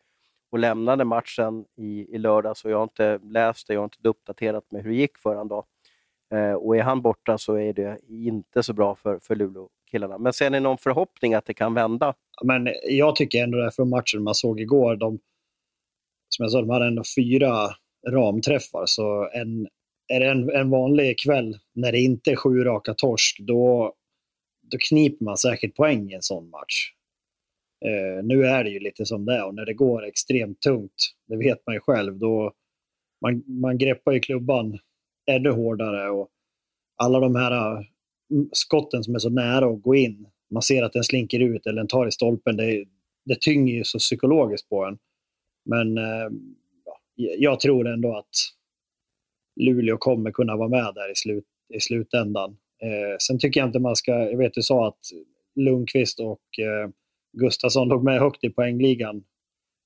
och lämnade matchen i, i lördags. Och jag har inte läst det, jag har inte uppdaterat mig hur det gick för honom. Eh, och är han borta så är det inte så bra för, för Luleå-killarna. Men ser ni någon förhoppning att det kan vända? Men jag tycker ändå det från matchen man såg igår, de, som jag sa, de hade ändå fyra ramträffar. Så en, är det en, en vanlig kväll när det inte är sju raka torsk, då, då kniper man säkert poäng i en sån match. Uh, nu är det ju lite som det är och när det går extremt tungt, det vet man ju själv, då man, man greppar ju klubban ännu hårdare och alla de här äh, skotten som är så nära att gå in, man ser att den slinker ut eller den tar i stolpen, det, det tynger ju så psykologiskt på en. Men eh, jag tror ändå att Luleå kommer kunna vara med där i, slut, i slutändan. Eh, sen tycker jag inte man ska, jag vet du sa att Lundqvist och eh, Gustafsson låg med högt i poängligan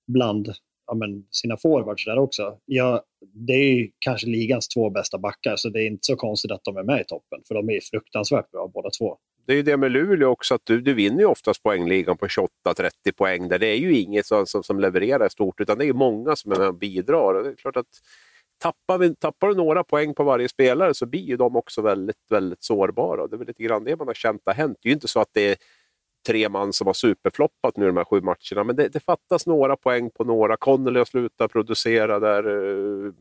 bland ja, men, sina forwards där också. Ja, det är ju kanske ligans två bästa backar, så det är inte så konstigt att de är med i toppen, för de är fruktansvärt bra båda två. Det är ju det med Luleå också, att du, du vinner ju oftast poängligan på 28-30 poäng. Där det är ju inget som, som, som levererar stort, utan det är många som är med och bidrar. Och det är klart att tappar, vi, tappar du några poäng på varje spelare så blir ju de också väldigt, väldigt sårbara. Det är väl lite grann det man har känt har hänt. Det är ju inte så att det är tre man som har superfloppat nu de här sju matcherna. Men det, det fattas några poäng på några. Connolly har slutat producera där. Uh,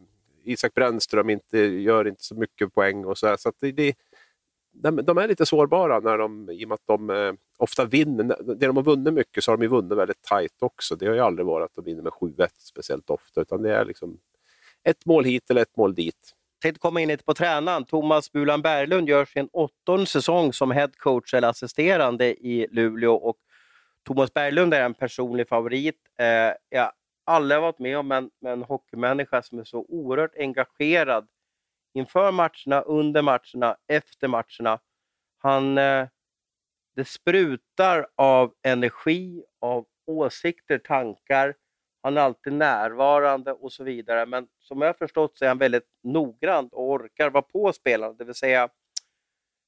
Isak Brännström inte, gör inte så mycket poäng och så, här, så det, det, de, de, är lite sårbara när de, i och med att de eh, ofta vinner. Det de har vunnit mycket så har de ju vunnit väldigt tajt också. Det har ju aldrig varit att de vinner med 7-1 speciellt ofta, utan det är liksom ett mål hit eller ett mål dit tänkte komma in lite på tränaren. Thomas Bulan Berglund gör sin åttonde säsong som headcoach eller assisterande i Luleå. Och Thomas Berglund är en personlig favorit. Eh, jag har aldrig varit med om en, en hockeymänniska som är så oerhört engagerad inför matcherna, under matcherna, efter matcherna. Han, eh, det sprutar av energi, av åsikter, tankar han är alltid närvarande och så vidare. Men som jag har förstått så är han väldigt noggrann och orkar vara på spelarna. Det vill säga,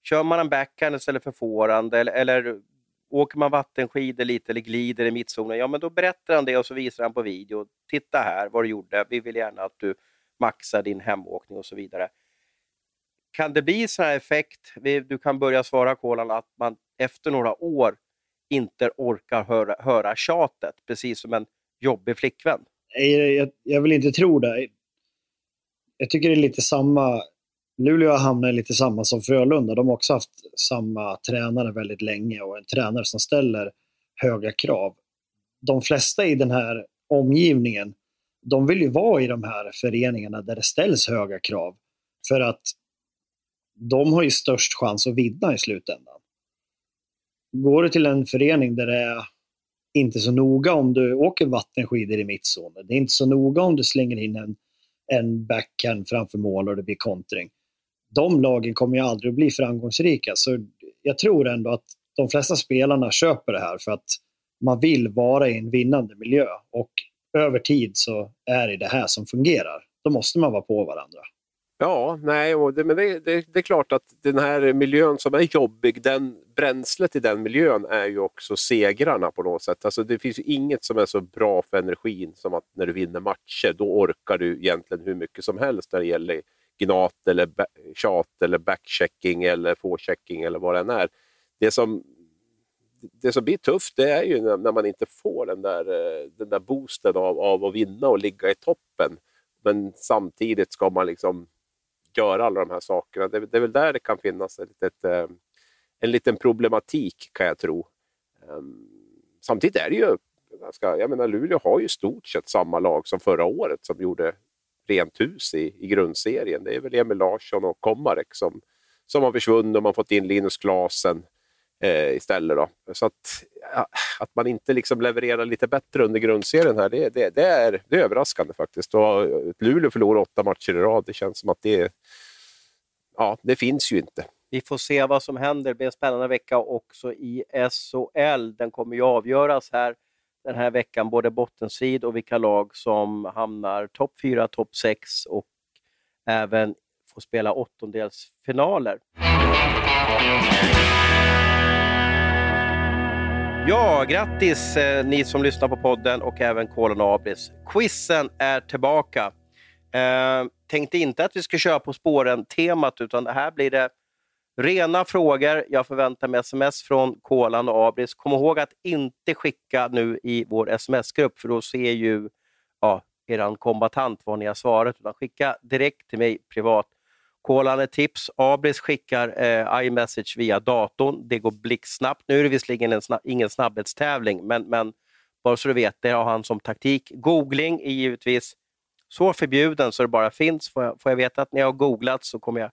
kör man en backhand istället för forehand eller, eller åker man vattenskidor lite eller glider i mittzonen, ja men då berättar han det och så visar han på video. Titta här vad du gjorde, vi vill gärna att du maxar din hemåkning och så vidare. Kan det bli sån här effekt, du kan börja svara Kolan, att man efter några år inte orkar höra, höra tjatet, precis som en jobbig flickvän? Jag, jag, jag vill inte tro det. Jag tycker det är lite samma. Luleå har hamnat lite samma som Frölunda. De har också haft samma tränare väldigt länge och en tränare som ställer höga krav. De flesta i den här omgivningen, de vill ju vara i de här föreningarna där det ställs höga krav. För att de har ju störst chans att vinna i slutändan. Går du till en förening där det är inte så noga om du åker vattenskidor i mittzonen. Det är inte så noga om du slänger in en, en backhand framför mål och det blir kontring. De lagen kommer ju aldrig att bli framgångsrika. Så jag tror ändå att de flesta spelarna köper det här för att man vill vara i en vinnande miljö och över tid så är det det här som fungerar. Då måste man vara på varandra. Ja, nej, och det, men det, det, det, är klart att den här miljön som är jobbig, den, bränslet i den miljön är ju också segrarna på något sätt. Alltså det finns ju inget som är så bra för energin som att när du vinner matcher, då orkar du egentligen hur mycket som helst när det gäller gnat eller tjat eller backchecking eller forechecking eller vad det än är. Det som, det som blir tufft det är ju när, när man inte får den där, eh, den där boosten av, av att vinna och ligga i toppen. Men samtidigt ska man liksom göra alla de här sakerna. Det, det är väl där det kan finnas ett litet, eh, en liten problematik kan jag tro. Ehm, samtidigt är det ju ganska, jag menar Luleå har ju stort sett samma lag som förra året som gjorde rent hus i, i grundserien. Det är väl Emil Larsson och Komarek som, som har försvunnit och man har fått in Linus Klasen eh, istället. Då. Så att, att man inte liksom levererar lite bättre under grundserien här, det, det, det, är, det är överraskande faktiskt. Och eh, Luleå förlorar åtta matcher i rad. Det känns som att det, ja, det finns ju inte. Vi får se vad som händer. Det blir en spännande vecka också i SHL. Den kommer ju avgöras här den här veckan, både bottenstrid och vilka lag som hamnar topp 4, topp 6 och även får spela åttondelsfinaler. Ja, grattis eh, ni som lyssnar på podden och även Kolan Abris. Quizen är tillbaka. Eh, tänkte inte att vi ska köra På spåren-temat, utan det här blir det rena frågor. Jag förväntar mig sms från Kolan och Abris. Kom ihåg att inte skicka nu i vår sms-grupp, för då ser ju ja, er kombatant vad ni har svarat. Utan skicka direkt till mig privat. Kolande tips. Abris skickar eh, iMessage via datorn. Det går blixtsnabbt. Nu är det visserligen en snabb, ingen snabbhetstävling, men, men bara så du vet, det har han som taktik. Googling är givetvis så förbjuden så det bara finns. Får jag, får jag veta att ni har googlat så kommer jag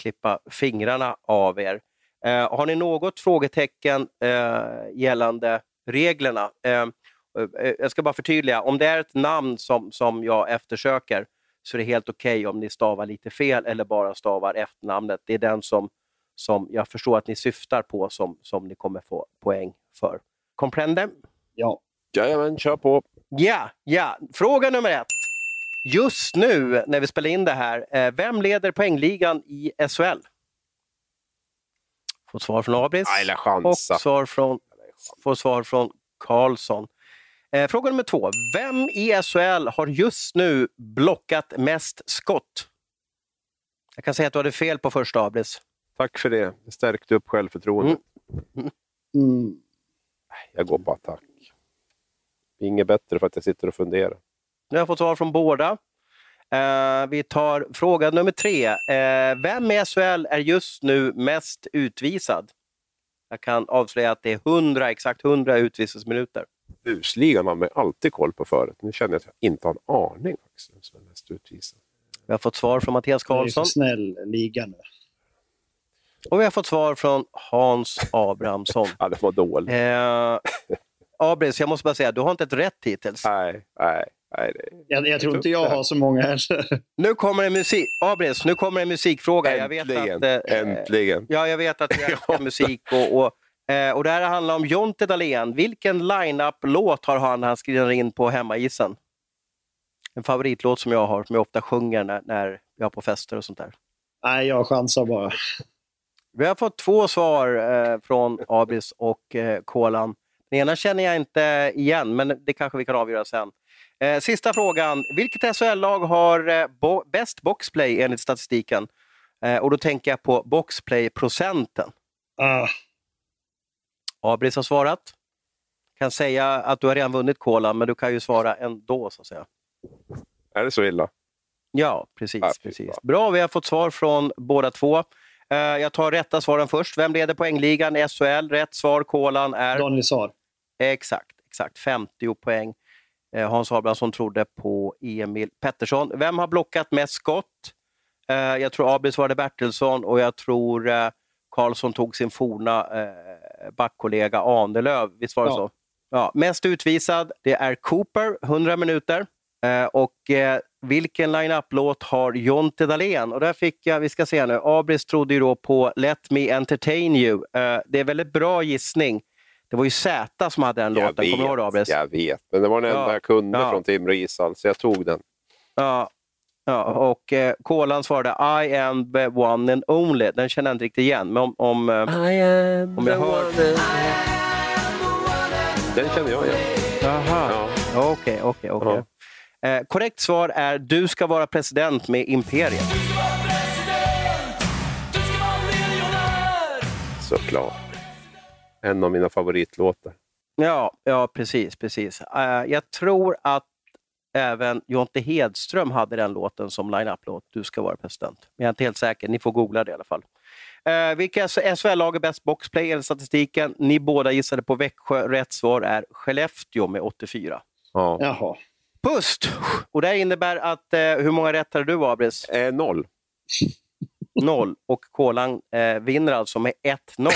klippa fingrarna av er. Eh, har ni något frågetecken eh, gällande reglerna? Eh, eh jag ska bara förtydliga, om det är ett namn som, som jag eftersöker så är det helt okej okay om ni stavar lite fel eller bara stavar efternamnet. Det är den som, som jag förstår att ni syftar på som, som ni kommer få poäng för. Comprende? Ja. Jajamän, kör på. Ja, ja. Fråga nummer ett. Just nu när vi spelar in det här, eh, vem leder poängligan i SHL? Får svar från Abris och svar från, får svar från Karlsson. Eh, fråga nummer två. Vem i SHL har just nu blockat mest skott? Jag kan säga att du hade fel på första Abris. Tack för det. Det stärkte upp självförtroendet. Mm. Mm. Jag går på attack. Inget bättre för att jag sitter och funderar. Nu har jag fått svar från båda. Uh, vi tar fråga nummer tre. Uh, vem i SHL är just nu mest utvisad? Jag kan avslöja att det är 100, exakt 100 utvisningsminuter. Busligan har man alltid koll på förut. Nu känner jag att jag inte har en aning också, som är mest utvisad. Vi har fått svar från Mattias Karlsson. Det är snäll liga nu. Och vi har fått svar från Hans Abrahamsson. ja, det var dåligt. Eh, Abris, jag måste bara säga, du har inte ett rätt hittills. Nej, nej. nej det... jag, jag tror inte jag har så många heller. nu kommer en musik... Abris, nu kommer en musikfråga. Äntligen! Jag vet att, eh, Äntligen! Ja, jag vet att du älskar musik och, och Eh, och det här handlar om Jonte Dahlén. Vilken line-up-låt har han när han skriver in på hemmaisen? En favoritlåt som jag har, som jag ofta sjunger när, när jag är på fester och sånt där. Nej, jag chansar bara. Vi har fått två svar eh, från Abris och eh, Kolan. Den ena känner jag inte igen, men det kanske vi kan avgöra sen. Eh, sista frågan. Vilket SHL-lag har eh, bo bäst boxplay enligt statistiken? Eh, och då tänker jag på boxplay-procenten. Uh. Abris har svarat. Kan säga att du har redan vunnit kolan, men du kan ju svara ändå så att säga. Är det så illa? Ja, precis. Ah, precis. Bra, vi har fått svar från båda två. Uh, jag tar rätta svaren först. Vem leder poängligan i SHL? Rätt svar, kolan är... Daniel Saar. Exakt, exakt. 50 poäng. Uh, Hans Abrahamsson trodde på Emil Pettersson. Vem har blockat mest skott? Uh, jag tror Abel svarade Bertilsson och jag tror Karlsson tog sin forna eh, backkollega Ahnelöv. Visst var det ja. så? Ja, mest utvisad, det är Cooper, 100 minuter. Eh, och eh, vilken line-up-låt har Jonte Dahlén? Och där fick jag, vi ska se nu, Abris trodde ju då på Let Me Entertain You. Eh, det är väldigt bra gissning. Det var ju Z som hade den Jag låten, kommer du ihåg det Abris? jag vet. Men det var den enda Ja, jag kunde ja. från Timrå ishall, så jag tog den. Ja. Ja och eh, Kolan svarade I am the one and only. Den känner jag inte riktigt igen. Men om, om, eh, om jag hör... Den känner jag igen. Jaha, Ja. okej, okej, okej. Eh, Korrekt svar är du ska vara president med Imperiet. Såklart. En av mina favoritlåtar. Ja, ja precis. precis. Eh, jag tror att även Jonte Hedström hade den låten som line-up-låt, Du ska vara president. Men jag är inte helt säker, ni får googla det i alla fall. Eh, vilka SHL-lag är bäst boxplay enligt statistiken? Ni båda gissade på Växjö. Rätt svar är Skellefteå med 84. Ja. Jaha. Pust! Och det innebär att, eh, hur många rätt hade du Abris? Eh, noll. Noll. Och Kolan eh, vinner alltså med 1-0.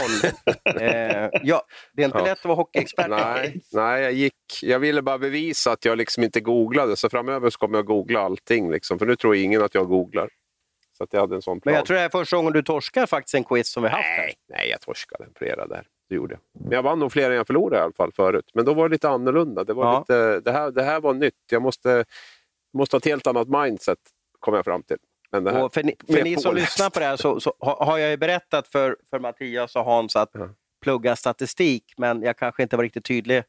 eh, ja, det är inte Ja. lätt att vara hockeyexpert. Nej, nej jag, gick, jag ville bara bevisa att jag liksom inte googlade, så framöver så kommer jag googla allting. Liksom, för nu tror ingen att jag googlar. Så att jag hade en sån plan. Men jag tror det är första gången du torskar faktiskt en quiz som vi haft här. nej, nej, jag torskade flera där. Det gjorde jag. Men jag vann nog fler än jag förlorade i alla fall förut. Men då var det lite annorlunda. Det, var Ja. lite, det, här, det här var nytt. Jag måste, måste ha ett helt annat mindset, kom jag fram till. Här, Och för ni, för ni som lyssnar på det här så, så ha- har jag ju berättat för, för Mattias och Hans att Ja. plugga statistik, men jag kanske inte var riktigt tydlig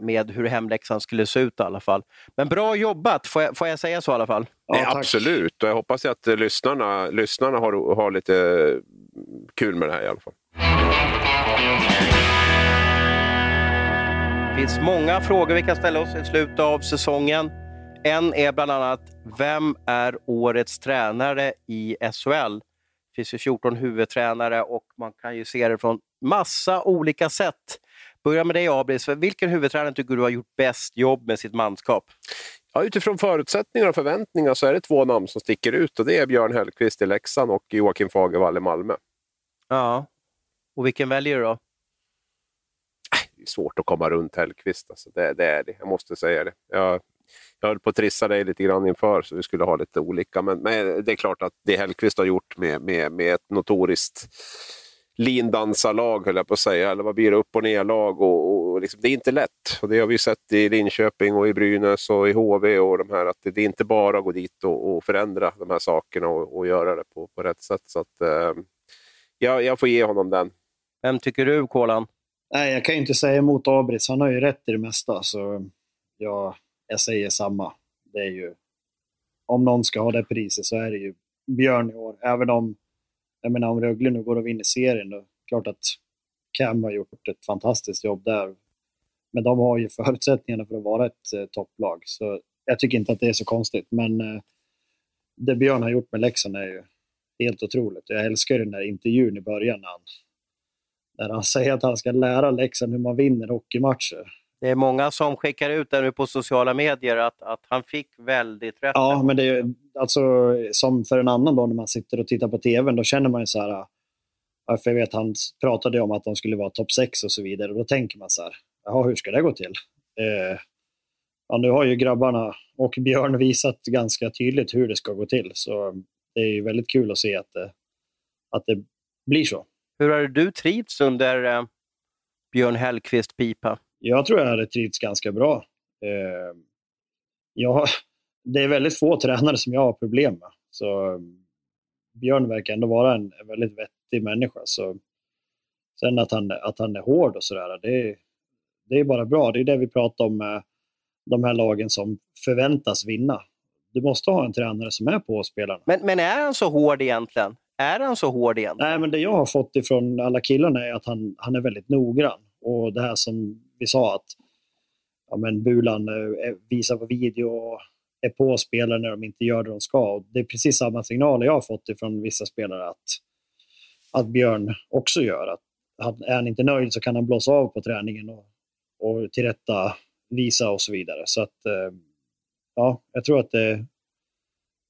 med hur hemläxan skulle se ut i alla fall. Men bra jobbat, får jag, får jag säga så i alla fall? Ja, tack. absolut, och jag hoppas att lyssnarna, lyssnarna har, har lite kul med det här i alla fall. Det finns många frågor vi kan ställa oss i slutet av säsongen. En är bland annat, vem är årets tränare i SHL? Det finns ju 14 huvudtränare och man kan ju se det från massa olika sätt. Börja med dig Abris, vilken huvudtränare tycker du har gjort bäst jobb med sitt manskap? Ja, utifrån förutsättningar och förväntningar så är det två namn som sticker ut och det är Björn Hellkvist i Leksand och Joakim Fagervall i Malmö. Ja. Och vilken väljer du då? Det är svårt att komma runt Hellkvist, alltså. det, det är det. Jag måste säga det. Jag, jag höll på att trissa dig lite grann inför så vi skulle ha lite olika, men, men det är klart att det Hellkvist har gjort med, med, med ett notoriskt lindansarlag, höll jag på att säga, eller vad blir det, upp och ner-lag. Och, och liksom, det är inte lätt. Och det har vi sett i Linköping och i Brynäs och i HV. och de här, att det, det är inte bara att gå dit och, och förändra de här sakerna och, och göra det på, på rätt sätt. Så att, eh, jag, jag får ge honom den. Vem tycker du, Kolan? Nej, jag kan ju inte säga emot Abris. Han har ju rätt i det mesta. Så jag, jag säger samma. Det är ju, om någon ska ha det priset så är det ju Björn i år. Även om, jag menar, om Rögle nu går och vinner serien, då klart att Cam har gjort ett fantastiskt jobb där. Men de har ju förutsättningarna för att vara ett eh, topplag. Så jag tycker inte att det är så konstigt. Men eh, det Björn har gjort med Leksand är ju helt otroligt. Jag älskar den där intervjun i början när han, när han säger att han ska lära Leksand hur man vinner hockeymatcher. Det är många som skickar ut det nu på sociala medier att, att han fick väldigt rätt. Ja, men det är ju- alltså som för en annan då när man sitter och tittar på TVn, då känner man ju så här, ja, för jag vet han pratade om att de skulle vara topp 6 och så vidare, och då tänker man så här, jaha, hur ska det gå till? Eh, ja, nu har ju grabbarna och Björn visat ganska tydligt hur det ska gå till, så det är ju väldigt kul att se att det, att det blir så. Hur har du trivts under eh, Björn Hellkvist pipa? Jag tror jag hade trivts ganska bra. Eh, jag, det är väldigt få tränare som jag har problem med. Så eh, Björn verkar ändå vara en, väldigt vettig människa. Så, sen att han, att han är hård och sådär, det, det är bara bra. Det är det vi pratar om med de här lagen som förväntas vinna. Du måste ha en tränare som är på spelarna. Men, men är han så hård egentligen? Är han så hård egentligen? Nej, men det jag har fått ifrån alla killarna är att han, han är väldigt noggrann. Och det här som vi sa att ja, men Bulan eh, visar på video och är på spelare när de inte gör det de ska. Och det är precis samma signaler jag har fått ifrån vissa spelare att, att Björn också gör. Att, att är han inte nöjd så kan han blåsa av på träningen och, och tillrätta visa och så vidare. Så att eh, ja, jag tror att det,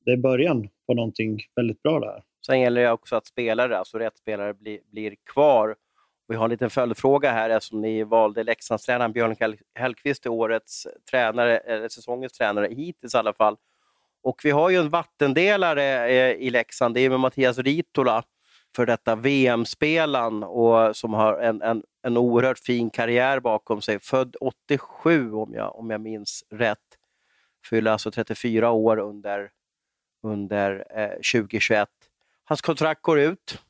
det är början på någonting väldigt bra det här. Sen gäller det också att spelare, alltså rätt spelare, blir, blir kvar. Vi har en liten följdfråga här eftersom ni valde Leksandstränaren Björn Hell- Hellkvist till årets tränare, eller säsongens tränare, hittills i alla fall. Och vi har ju en vattendelare eh, i Leksand, det är med Mattias Ritola. för detta VM-spelaren och som har en, en, en oerhört fin karriär bakom sig. Född 87 om jag, om jag minns rätt. Fyller alltså 34 år under, under eh, 2021. Hans kontrakt går ut.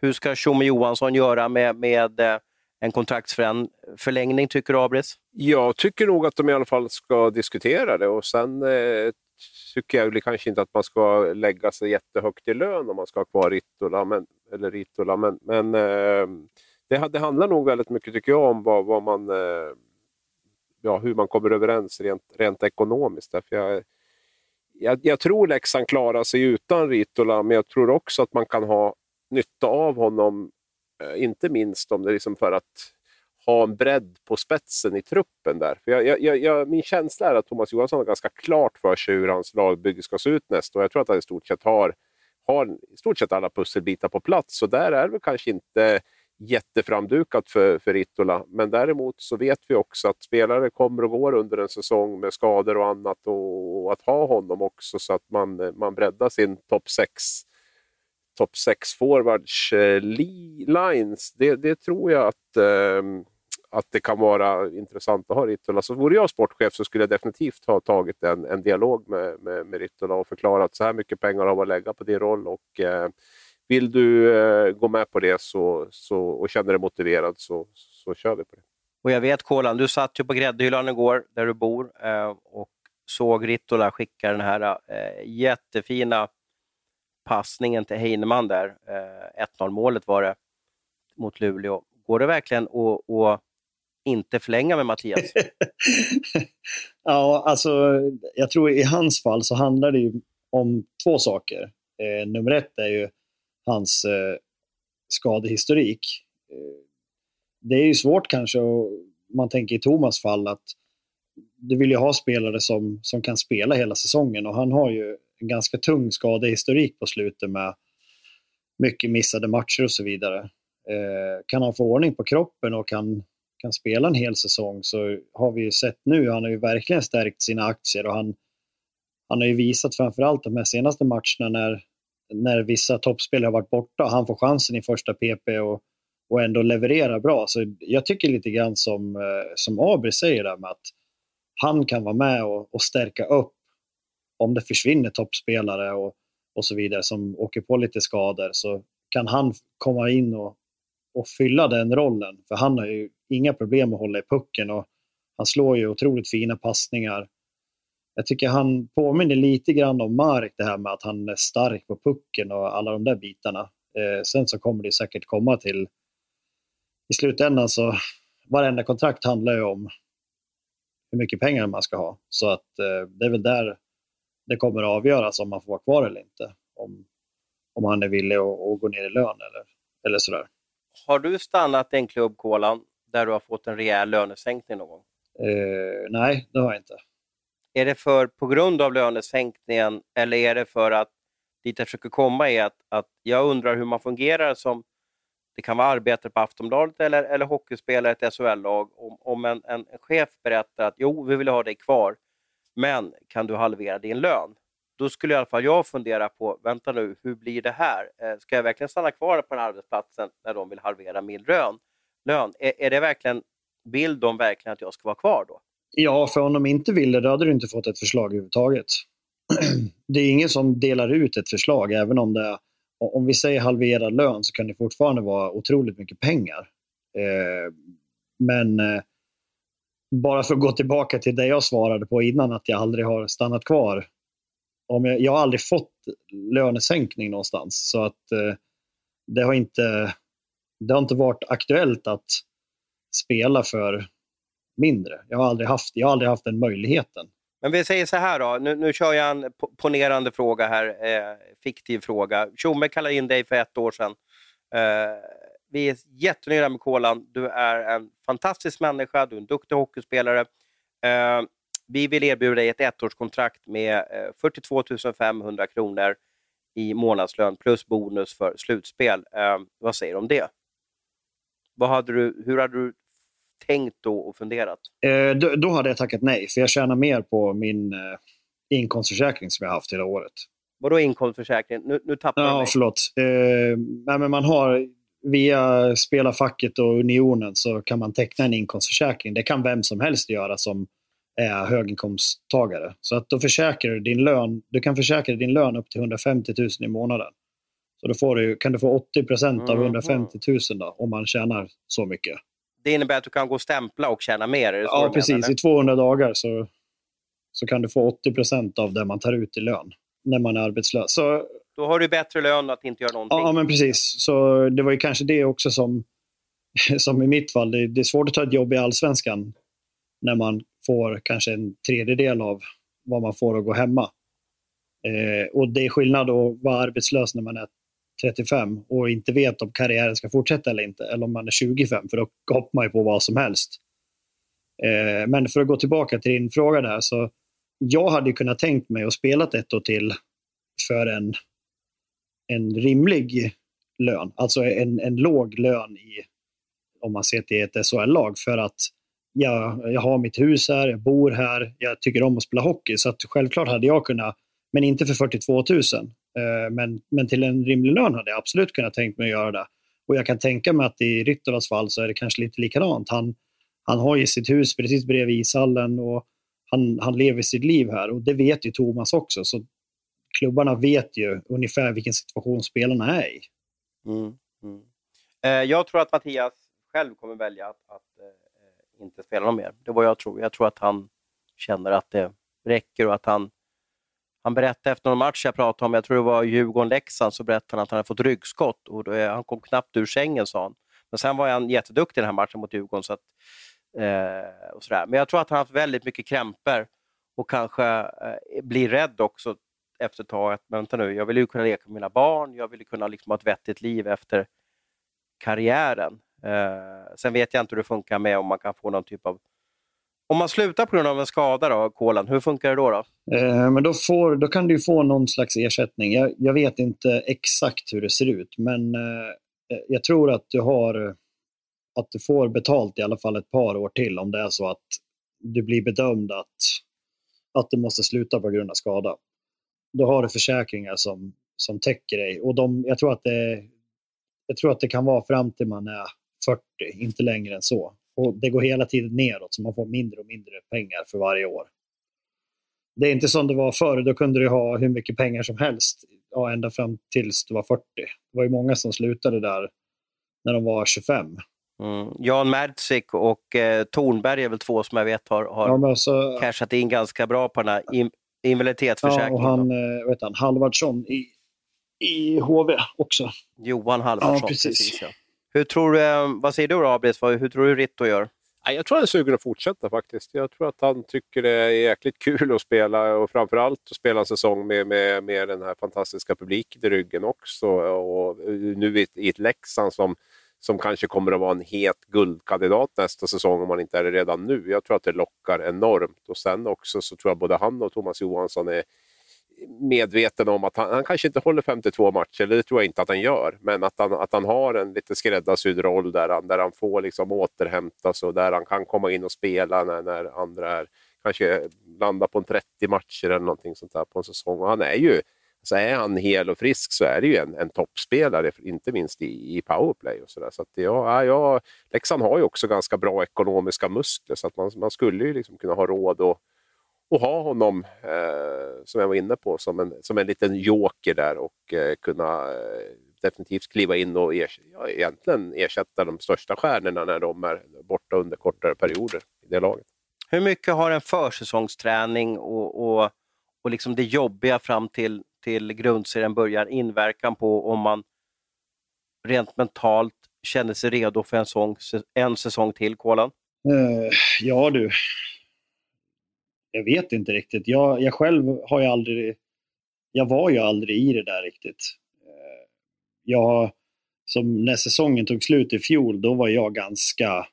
Hur ska Tjomme Johansson göra med, med eh, en kontraktsförlängning, tycker du Abris? Jag tycker nog att de i alla fall ska diskutera det och sen eh, tycker jag kanske inte att man ska lägga sig jättehögt i lön om man ska ha kvar Rittola. Men, eller Rittola, men, men eh, det, det handlar nog väldigt mycket tycker jag om vad, vad man, eh, ja, hur man kommer överens rent, rent ekonomiskt. Därför jag, jag, jag tror Leksand klarar sig utan Ritola, men jag tror också att man kan ha nytta av honom, eh, inte minst om det liksom för att ha en bredd på spetsen i truppen där. För jag, jag, jag, min känsla är att Thomas Johansson har ganska klart för sig hur hans lagbygge ska se ut nästa år. Jag tror att han i stort sett har, har i stort sett alla pusselbitar på plats. Så där är det kanske inte jätteframdukat för, för Rittola. Men däremot så vet vi också att spelare kommer och går under en säsong med skador och annat. Och, och att ha honom också så att man, man breddar sin topp 6 topp 6 forwards eh, lines. Det, det, tror jag att eh, att det kan vara intressant att ha Rittola. Så vore jag sportchef så skulle jag definitivt ha tagit en, en dialog med, med, med Rittola och förklarat att så här mycket pengar har vi att lägga på din roll och eh, vill du eh, gå med på det så, så, och känner dig motiverad så, så kör vi på det. Och jag vet Kolan, du satt ju på gräddhyllan igår där du bor eh, och såg Rittola skicka den här eh, jättefina passningen till Heinemann där. Eh, 1-0 målet var det mot Luleå. Går det verkligen att inte förlänga med Mattias? ja, alltså jag tror i hans fall så handlar det om två saker. Eh, nummer ett är ju hans eh, skadehistorik. Eh, det är ju svårt kanske, om man tänker i Thomas fall, att du vill ju ha spelare som, som kan spela hela säsongen och han har ju en ganska tung skadehistorik på slutet med mycket missade matcher och så vidare. Eh, kan han få ordning på kroppen och kan kan spela en hel säsong så har vi ju sett nu, han har ju verkligen stärkt sina aktier och han, han har ju visat framförallt de här senaste matcherna när, när vissa toppspelare har varit borta och han får chansen i första PP och, och ändå leverera bra. Så jag tycker lite grann som, eh, som Abri säger där med att han kan vara med och, och stärka upp om det försvinner toppspelare och, och så vidare som åker på lite skador så kan han komma in och, och fylla den rollen. För han har ju inga problem att hålla i pucken och han slår ju otroligt fina passningar. Jag tycker han påminner lite grann om Mark, det här med att han är stark på pucken och alla de där bitarna. Eh, sen så kommer det säkert komma till... I slutändan så, varenda kontrakt handlar ju om hur mycket pengar man ska ha. Så att eh, det är väl där det kommer att avgöras om man får vara kvar eller inte. Om, om han är villig att, att gå ner i lön eller, eller sådär. Har du stannat i en klubb, Kolan, där du har fått en rejäl lönesänkning någon gång? Uh, nej, det har jag inte. Är det för på grund av lönesänkningen eller är det för att dit jag försöker komma är att, att jag undrar hur man fungerar som det kan vara arbetare på Aftonbladet eller, eller hockeyspelare i ett SHL-lag. Om, om en, en, chef berättar att jo, vi vill ha dig kvar, men kan du halvera din lön? Då skulle i alla fall jag fundera på, vänta nu, hur blir det här? Eh, ska jag verkligen stanna kvar på den arbetsplatsen när de vill halvera min lön? lön. Är, är det verkligen, vill de verkligen att jag ska vara kvar då? Ja, för om de inte vill det, då hade du inte fått ett förslag överhuvudtaget. Det är ingen som delar ut ett förslag, även om det är, om vi säger halverad lön så kan det fortfarande vara otroligt mycket pengar. Eh, men eh, bara för att gå tillbaka till det jag svarade på innan, att jag aldrig har stannat kvar. Om jag, jag har aldrig fått lönesänkning någonstans, så att eh, det har inte det har inte varit aktuellt att spela för mindre. Jag har aldrig haft, jag har aldrig haft den möjligheten. Men vi säger så här då, nu, nu kör jag en ponerande fråga här, eh, fiktiv fråga. Tjomme kallade in dig för ett år sedan. Eh, vi är jättenöjda med Kolan. Du är en fantastisk människa, du är en duktig hockeyspelare. Eh, vi vill erbjuda dig ett ettårskontrakt med 42 eh, 500 kronor i månadslön plus bonus för slutspel. Eh, vad säger du om det? Vad hade du, hur hade du tänkt då och funderat? Eh, då, då, hade jag tackat nej, för jag tjänar mer på min eh, inkomstförsäkring som jag haft hela året. Vadå inkomstförsäkring? Nu, nu tappar Ja, du mig. förlåt. Eh, nej, men man har via spelarfacket och unionen så kan man teckna en inkomstförsäkring. Det kan vem som helst göra som är höginkomsttagare. Så att då försäkrar du din lön. Du kan försäkra din lön upp till 150 000 i månaden. Så då får du, kan du få 80 procent av Mhm. 150 000 då, om man tjänar så mycket. Det innebär att du kan gå och stämpla och tjäna mer? Ja, menar, precis. eller? I 200 dagar så, så kan du få 80 procent av det man tar ut i lön när man är arbetslös. Så då har du bättre lön att inte göra någonting. Ja, men precis. Så det var ju kanske det också som, som i mitt fall. Det, det är svårt att ta ett jobb i allsvenskan när man får kanske en tredjedel av vad man får att gå hemma. Eh, och det är skillnad att vara arbetslös när man är 35 och inte vet om karriären ska fortsätta eller inte. Eller om man är 25, för då hoppar man ju på vad som helst. Eh, men för att gå tillbaka till din fråga där, så jag hade ju kunnat tänkt mig att spela ett år till för en en rimlig lön. Alltså en, en låg lön i, om man ser till ett SHL-lag. För att jag, jag har mitt hus här, jag bor här, jag tycker om att spela hockey. Så att självklart hade jag kunnat, men inte för 42 000. Eh, men, men till en rimlig lön hade jag absolut kunnat tänkt mig att göra det. Och jag kan tänka mig att i Ryttolas fall så är det kanske lite likadant. Han, han har ju sitt hus precis bredvid ishallen och han, han lever sitt liv här. Och det vet ju Thomas också. Så klubbarna vet ju ungefär vilken situation spelarna är i. Mm. Mm. Eh, jag tror att Mattias själv kommer välja att, att eh, inte spela någon mer. Det är vad jag tror. Jag tror att han känner att det räcker och att han han berättade efter någon match jag pratade om, jag tror det var Djurgården-Leksand, så berättade han att han hade fått ryggskott och då, är- han kom knappt ur sängen sa han. Men sen var han jätteduktig i den här matchen mot Djurgården. Så att, eh, och sådär. Men jag tror att han har haft väldigt mycket krämpor och kanske eh, blir rädd också efter ett tag. Att, vänta nu, jag vill ju kunna leka med mina barn, jag vill ju kunna liksom ha ett vettigt liv efter karriären. Eh, sen vet jag inte hur det funkar med om man kan få någon typ av... Om man slutar på grund av en skada då, Kolan, hur funkar det då? då? Eh, men då, får, då kan du ju få någon slags ersättning. Jag, jag vet inte exakt hur det ser ut, men eh, eh jag tror att du har att du får betalt i alla fall ett par år till om det är så att du blir bedömd att, att du måste sluta på grund av skada. Då har du försäkringar som, som täcker dig. Och de, jag, tror att det, jag tror att det kan vara fram till man är 40, inte längre än så. Och Det går hela tiden neråt, så man får mindre och mindre pengar för varje år. Det är inte som det var förr, då kunde du ha hur mycket pengar som helst ja, ända fram tills du var 40. Det var ju många som slutade där när de var 25. Mm. Jan Mertzik och eh, Tornberg är väl två som jag vet har, har Ja, så, cashat in ganska bra på den här in, ja, invaliditetsförsäkringen. och han, eh, vad heter han, Halvardsson i, i HV också. Johan Halvarsson. Ja, precis. precis, ja. Hur tror du, eh, vad säger du då, Abris? Vad- Hur tror du Ritto gör? Jag tror han är sugen att fortsätta faktiskt. Jag tror att han tycker det är jäkligt kul att spela och framförallt att spela en säsong med, med, med den här fantastiska publiken i ryggen också. Och nu i ett Leksand som, som kanske kommer att vara en het guldkandidat nästa säsong om man inte är det redan nu. Jag tror att det lockar enormt. Och sen också så tror jag både han och Thomas Johansson är medveten om att han, han kanske inte håller 52 matcher, det tror jag inte att han gör. Men att han, att han har en lite skräddarsydd roll där han, där han får liksom återhämta sig och där han kan komma in och spela när, när andra är, kanske landar på en 30 matcher eller någonting sånt där på en säsong. Och han är ju, så är han hel och frisk så är det ju en, en toppspelare, inte minst i, i powerplay. och Så, där. så att ja, ja, Leksand har ju också ganska bra ekonomiska muskler så att man, man skulle ju liksom kunna ha råd att och ha honom, eh, som jag var inne på, som en, som en liten joker där och eh, kunna eh, definitivt kliva in och er, ja, egentligen ersätta de största stjärnorna när de är borta under kortare perioder i det laget. Hur mycket har en försäsongsträning och, och, och liksom det jobbiga fram till, till grundserien börjar inverkan på om man rent mentalt känner sig redo för en, sång, en säsong till, Kolan? Uh, ja du, jag vet inte riktigt. Jag, jag själv har ju aldrig, jag var ju aldrig i det där riktigt. Uh, jag, som när säsongen tog slut i fjol, då var jag ganska,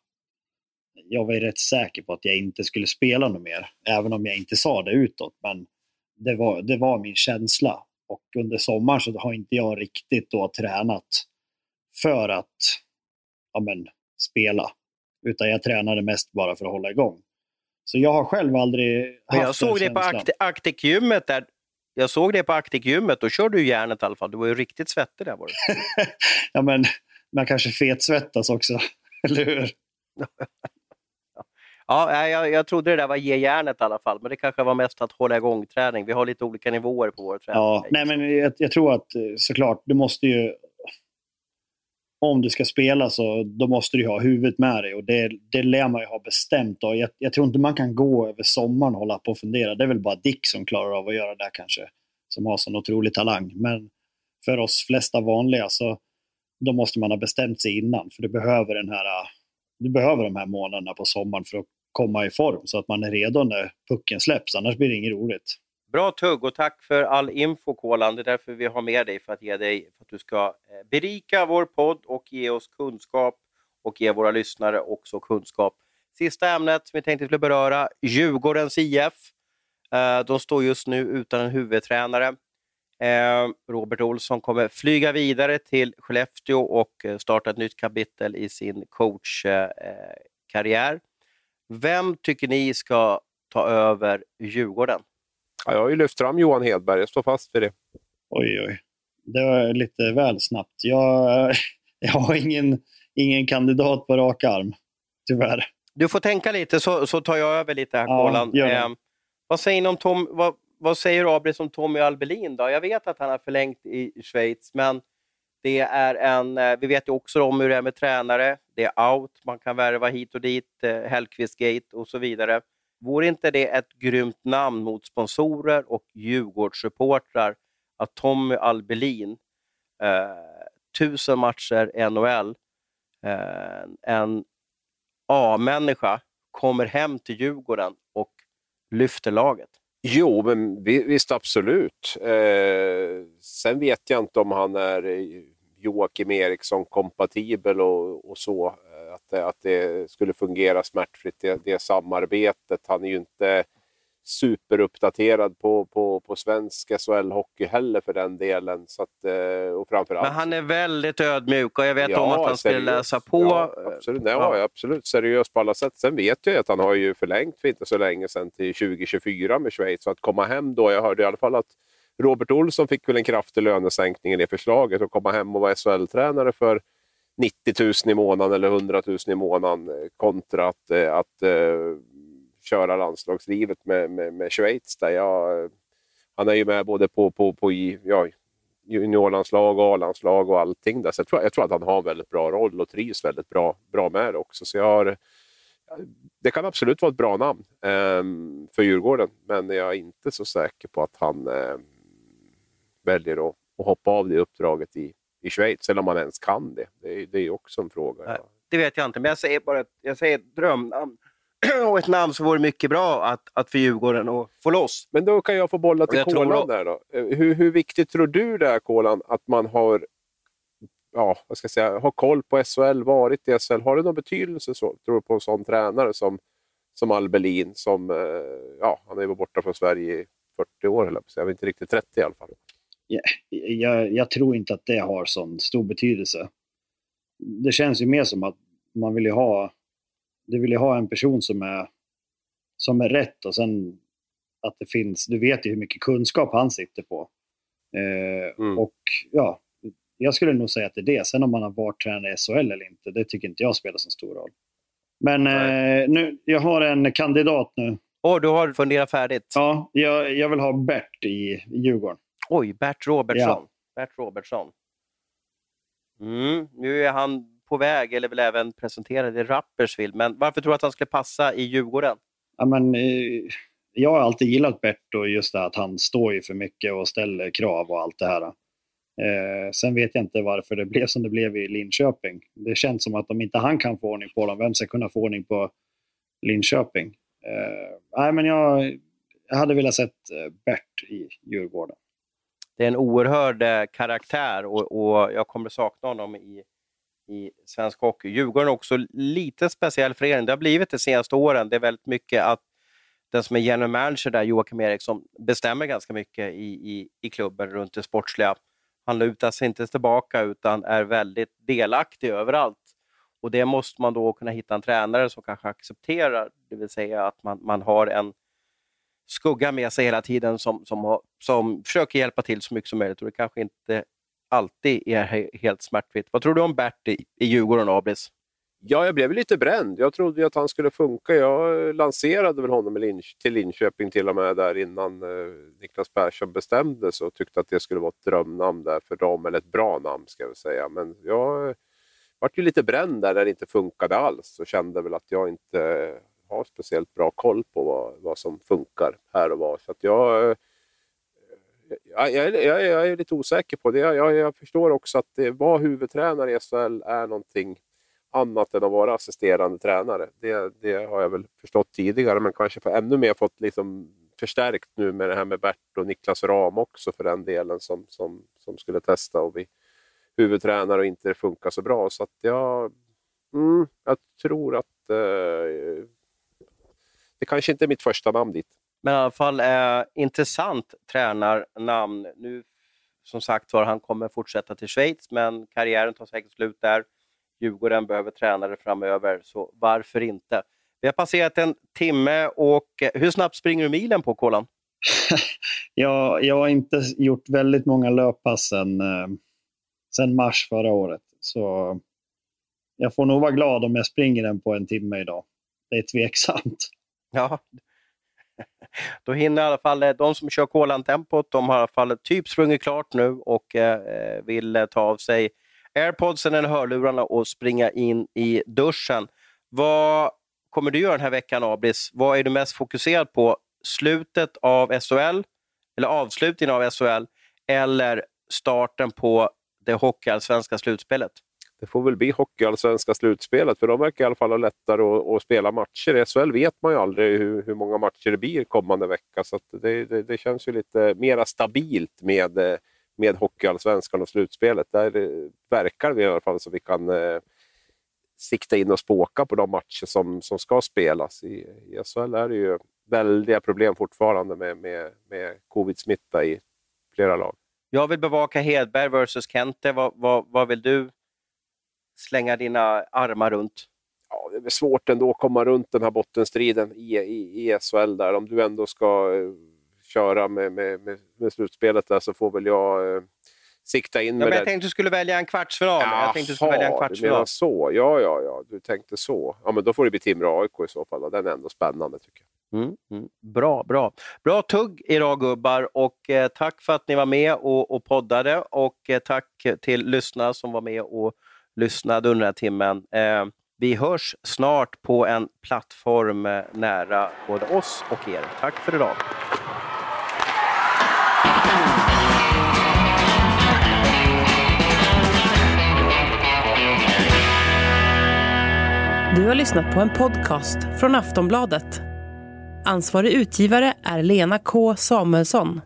jag var ju rätt säker på att jag inte skulle spela något mer. Även om jag inte sa det utåt, men det var, det var min känsla. Och under sommaren så har inte jag riktigt då tränat för att ja, men, spela. Utan jag tränade mest bara för att hålla igång. Så jag har själv aldrig haft Men jag såg dig på där. Jag såg det på Actic-gymmet, då körde du järnet i alla fall. Du var ju riktigt svettig där. Var du. ja, men man kanske fetsvettas också, eller hur? ja, jag, jag trodde det där var ge järnet i alla fall, men det kanske var mest att hålla igång träning. Vi har lite olika nivåer på vår träning. Ja, nej, men jag, jag tror att eh, såklart, du måste ju om du ska spela så då måste du ha huvudet med dig och det, det lär man ju ha bestämt. Jag, jag, tror inte man kan gå över sommaren och hålla på och fundera. Det är väl bara Dick som klarar av att göra det kanske, som har sån otrolig talang. Men för oss flesta vanliga så då måste man ha bestämt sig innan. För du behöver, den här, eh, du behöver de här månaderna på sommaren för att komma i form så att man är redo när pucken släpps. Annars blir det inget roligt. Bra tugg och tack för all info Kolan. Det är därför vi har med dig för att ge dig, för att du ska eh, berika vår podd och ge oss kunskap och ge våra lyssnare också kunskap. Sista ämnet som vi tänkte skulle beröra, Djurgårdens IF. Eh, de står just nu utan en huvudtränare. Eh, Robert Olsson kommer flyga vidare till Skellefteå och starta ett nytt kapitel i sin coachkarriär. Vem tycker ni ska ta över Djurgården? Ja, jag har ju lyft fram Johan Hedberg, jag står fast vid det. Oj, oj. Det var lite väl snabbt. Jag, jag har ingen, ingen kandidat på rak arm, tyvärr. Du får tänka lite så, så tar jag över lite här, ja, eh, vad säger om Tom, vad, vad säger Abris om Tommy Albelin då? Jag vet att han har förlängt i Schweiz, men det är en, eh, vi vet ju också om hur det är med tränare. Det är out, man kan värva hit och dit, eh, Hellkvist Gate och så vidare. Vore inte det ett grymt namn mot sponsorer och Djurgårdssupportrar att Tommy Albelin, eh, tusen matcher i NHL, eh, en A-människa, kommer hem till Djurgården och lyfter laget? Jo, men visst absolut. Eh, sen vet jag inte om han är Joakim Eriksson kompatibel och, och så att, att det skulle fungera smärtfritt, det, det samarbetet. Han är ju inte superuppdaterad på, på, på svensk SHL-hockey heller för den delen. Så att, eh, och framförallt... Men han är väldigt ödmjuk och jag vet ja, om att han skulle läsa på. Ja, absolut. Nej, ja. absolut seriös på alla sätt. Sen vet jag att han har ju förlängt för inte så länge sedan till 2024 med Schweiz. Så att komma hem då, jag hörde i alla fall att Robert Olsson fick väl en kraftig lönesänkning i det förslaget och komma hem och vara SHL-tränare för 90 000 i månaden eller 100 000 i månaden eh, kontra att, eh, att uh, köra landslagslivet med, med, med Schweiz. Där jag, han är ju med både på, på, på ja, juniorlandslag och A-landslag och allting. Där. Så jag tror, jag tror att han har en väldigt bra roll och trivs väldigt bra, bra med det också. Så jag har, det kan absolut vara ett bra namn eh, för Djurgården, men jag är inte så säker på att han eh, väljer att, att hoppa av det uppdraget i, i Schweiz, eller om man ens kan det. Det är, det är också en fråga. Nej, det vet jag inte, men jag säger bara jag säger drömnamn. och ett namn som vore mycket bra att, att för Djurgården att få loss. Men då kan jag få bolla till Kolan där då. Eh, hur, hur viktigt tror du det är, Kolan, att man har ja, vad ska jag säga, har koll på SHL, varit i SHL. Har det någon betydelse, så, tror du, på en sån tränare som, som Albelin? Som, eh, ja, han är borta från Sverige i 40 år, eller jag vet inte riktigt 30 i alla fall jag, jag, tror inte att det har sån stor betydelse. Det känns ju mer som att man vill ju ha, du vill ju ha en person som är, som är rätt och sen att det finns, du vet ju hur mycket kunskap han sitter på. Eh, mm. Och ja, jag skulle nog säga att det är det. Sen om man har varit tränare i SHL eller inte, det tycker inte jag spelar så stor roll. Men eh, nu, jag har en kandidat nu. Åh, oh, du har funderat färdigt? Ja, jag, jag vill ha Bert i Djurgården. Oj, Bert Robertsson. Ja. Bert Robertsson. Mm, nu är han på väg, eller väl även presenterad i Rapperswil. Men varför tror du att han skulle passa i Djurgården? Ja, men, eh, jag har alltid gillat Bert och just det att han står ju för mycket och ställer krav och allt det här. Eh, sen vet jag inte varför det blev som det blev i Linköping. Det känns som att om inte han kan få ordning på dem, vem ska kunna få ordning på Linköping? Eh, nej, men jag, jag hade velat sett eh, Bert i Djurgården det är en oerhörd eh, karaktär och, och, jag kommer sakna honom i, i svensk hockey. Djurgården är också lite speciell förening. Det har blivit det senaste åren. Det är väldigt mycket att den som är general manager där, Joakim Eriksson, bestämmer ganska mycket i, i, i klubben runt det sportsliga. Han lutar sig inte tillbaka utan är väldigt delaktig överallt. Och det måste man då kunna hitta en tränare som kanske accepterar, det vill säga att man, man har en skugga med sig hela tiden som, som, har, som försöker hjälpa till så mycket som möjligt och det kanske inte alltid är helt smärtfritt. Vad tror du om Bert i, i Djurgården, Abris? Ja, jag blev lite bränd. Jag trodde ju att han skulle funka. Jag lanserade väl honom till Linköping till och med där innan eh, Niklas Persson bestämde sig och tyckte att det skulle vara ett drömnamn där för dem, eller ett bra namn ska jag säga. Men jag vart ju lite bränd där när det inte funkade alls och kände väl att jag inte har speciellt bra koll på vad, vad som funkar här och var. Så att jag, eh, jag, jag, jag, är lite osäker på det. Jag, jag förstår också att det, vara huvudtränare i SHL är någonting annat än att vara assisterande tränare. Det, det har jag väl förstått tidigare, men kanske för ännu mer fått liksom förstärkt nu med det här med Bert och Niklas Ram också för den delen som, som, som skulle testa och bli huvudtränare och inte funkar så bra. Så att jag, mm, jag tror att eh, det kanske inte är mitt första namn dit. Men i alla fall eh, intressant tränarnamn. Nu som sagt var, han kommer fortsätta till Schweiz, men karriären tar säkert slut där. Djurgården behöver tränare framöver, så varför inte? Vi har passerat en timme och eh, hur snabbt springer du milen på Kolan? jag, jag har inte gjort väldigt många löppass sen, eh, sen mars förra året. Så jag får nog vara glad om jag springer den på en timme idag. Det är tveksamt. Ja, då hinner i alla fall eh, de som kör Kolan-tempot, de har i alla fall typ sprungit klart nu och eh, eh vill eh, ta av sig airpodsen eller hörlurarna och springa in i duschen. Vad kommer du göra den här veckan, Abris? Vad är du mest fokuserad på? Slutet av SHL, eller avslutningen av SHL, eller starten på det hockeyallsvenska slutspelet? Det får väl bli hockeyallsvenska slutspelet, för de verkar i alla fall ha lättare att, att, spela matcher. I SHL vet man ju aldrig hur, hur många matcher det blir kommande vecka, så det, det, det, känns ju lite mera stabilt med med Hockeyallsvenskan och slutspelet. Där eh, verkar vi i alla fall så vi kan eh, sikta in och spåka på de matcher som, som ska spelas. I, I SHL är det ju väldiga problem fortfarande med, med, med covid-smitta i flera lag. Jag vill bevaka Hedberg versus Kente. Vad, vad, vad vill du slänga dina armar runt? Ja, det är svårt ändå att komma runt den här bottenstriden i, i, i SHL där. Om du ändå ska eh, köra med, med, med, med slutspelet där så får väl jag eh, sikta in ja, med Jag det. tänkte du skulle välja en kvartsfinal. Jaha, jag tänkte du skulle välja en kvartsfinal. du menar så. Ja, ja, ja, du tänkte så. Ja, men då får det bli Timrå-AIK i så fall. Den är ändå spännande tycker jag. Mm, mm. Bra, bra. Bra tugg idag gubbar och eh, tack för att ni var med och, och poddade och eh, tack till lyssnare som var med och lyssnade under den här timmen. Eh, vi hörs snart på en plattform eh, nära både oss och er. Tack för idag. Du har lyssnat på en podcast från Aftonbladet. Ansvarig utgivare är Lena K Samuelsson.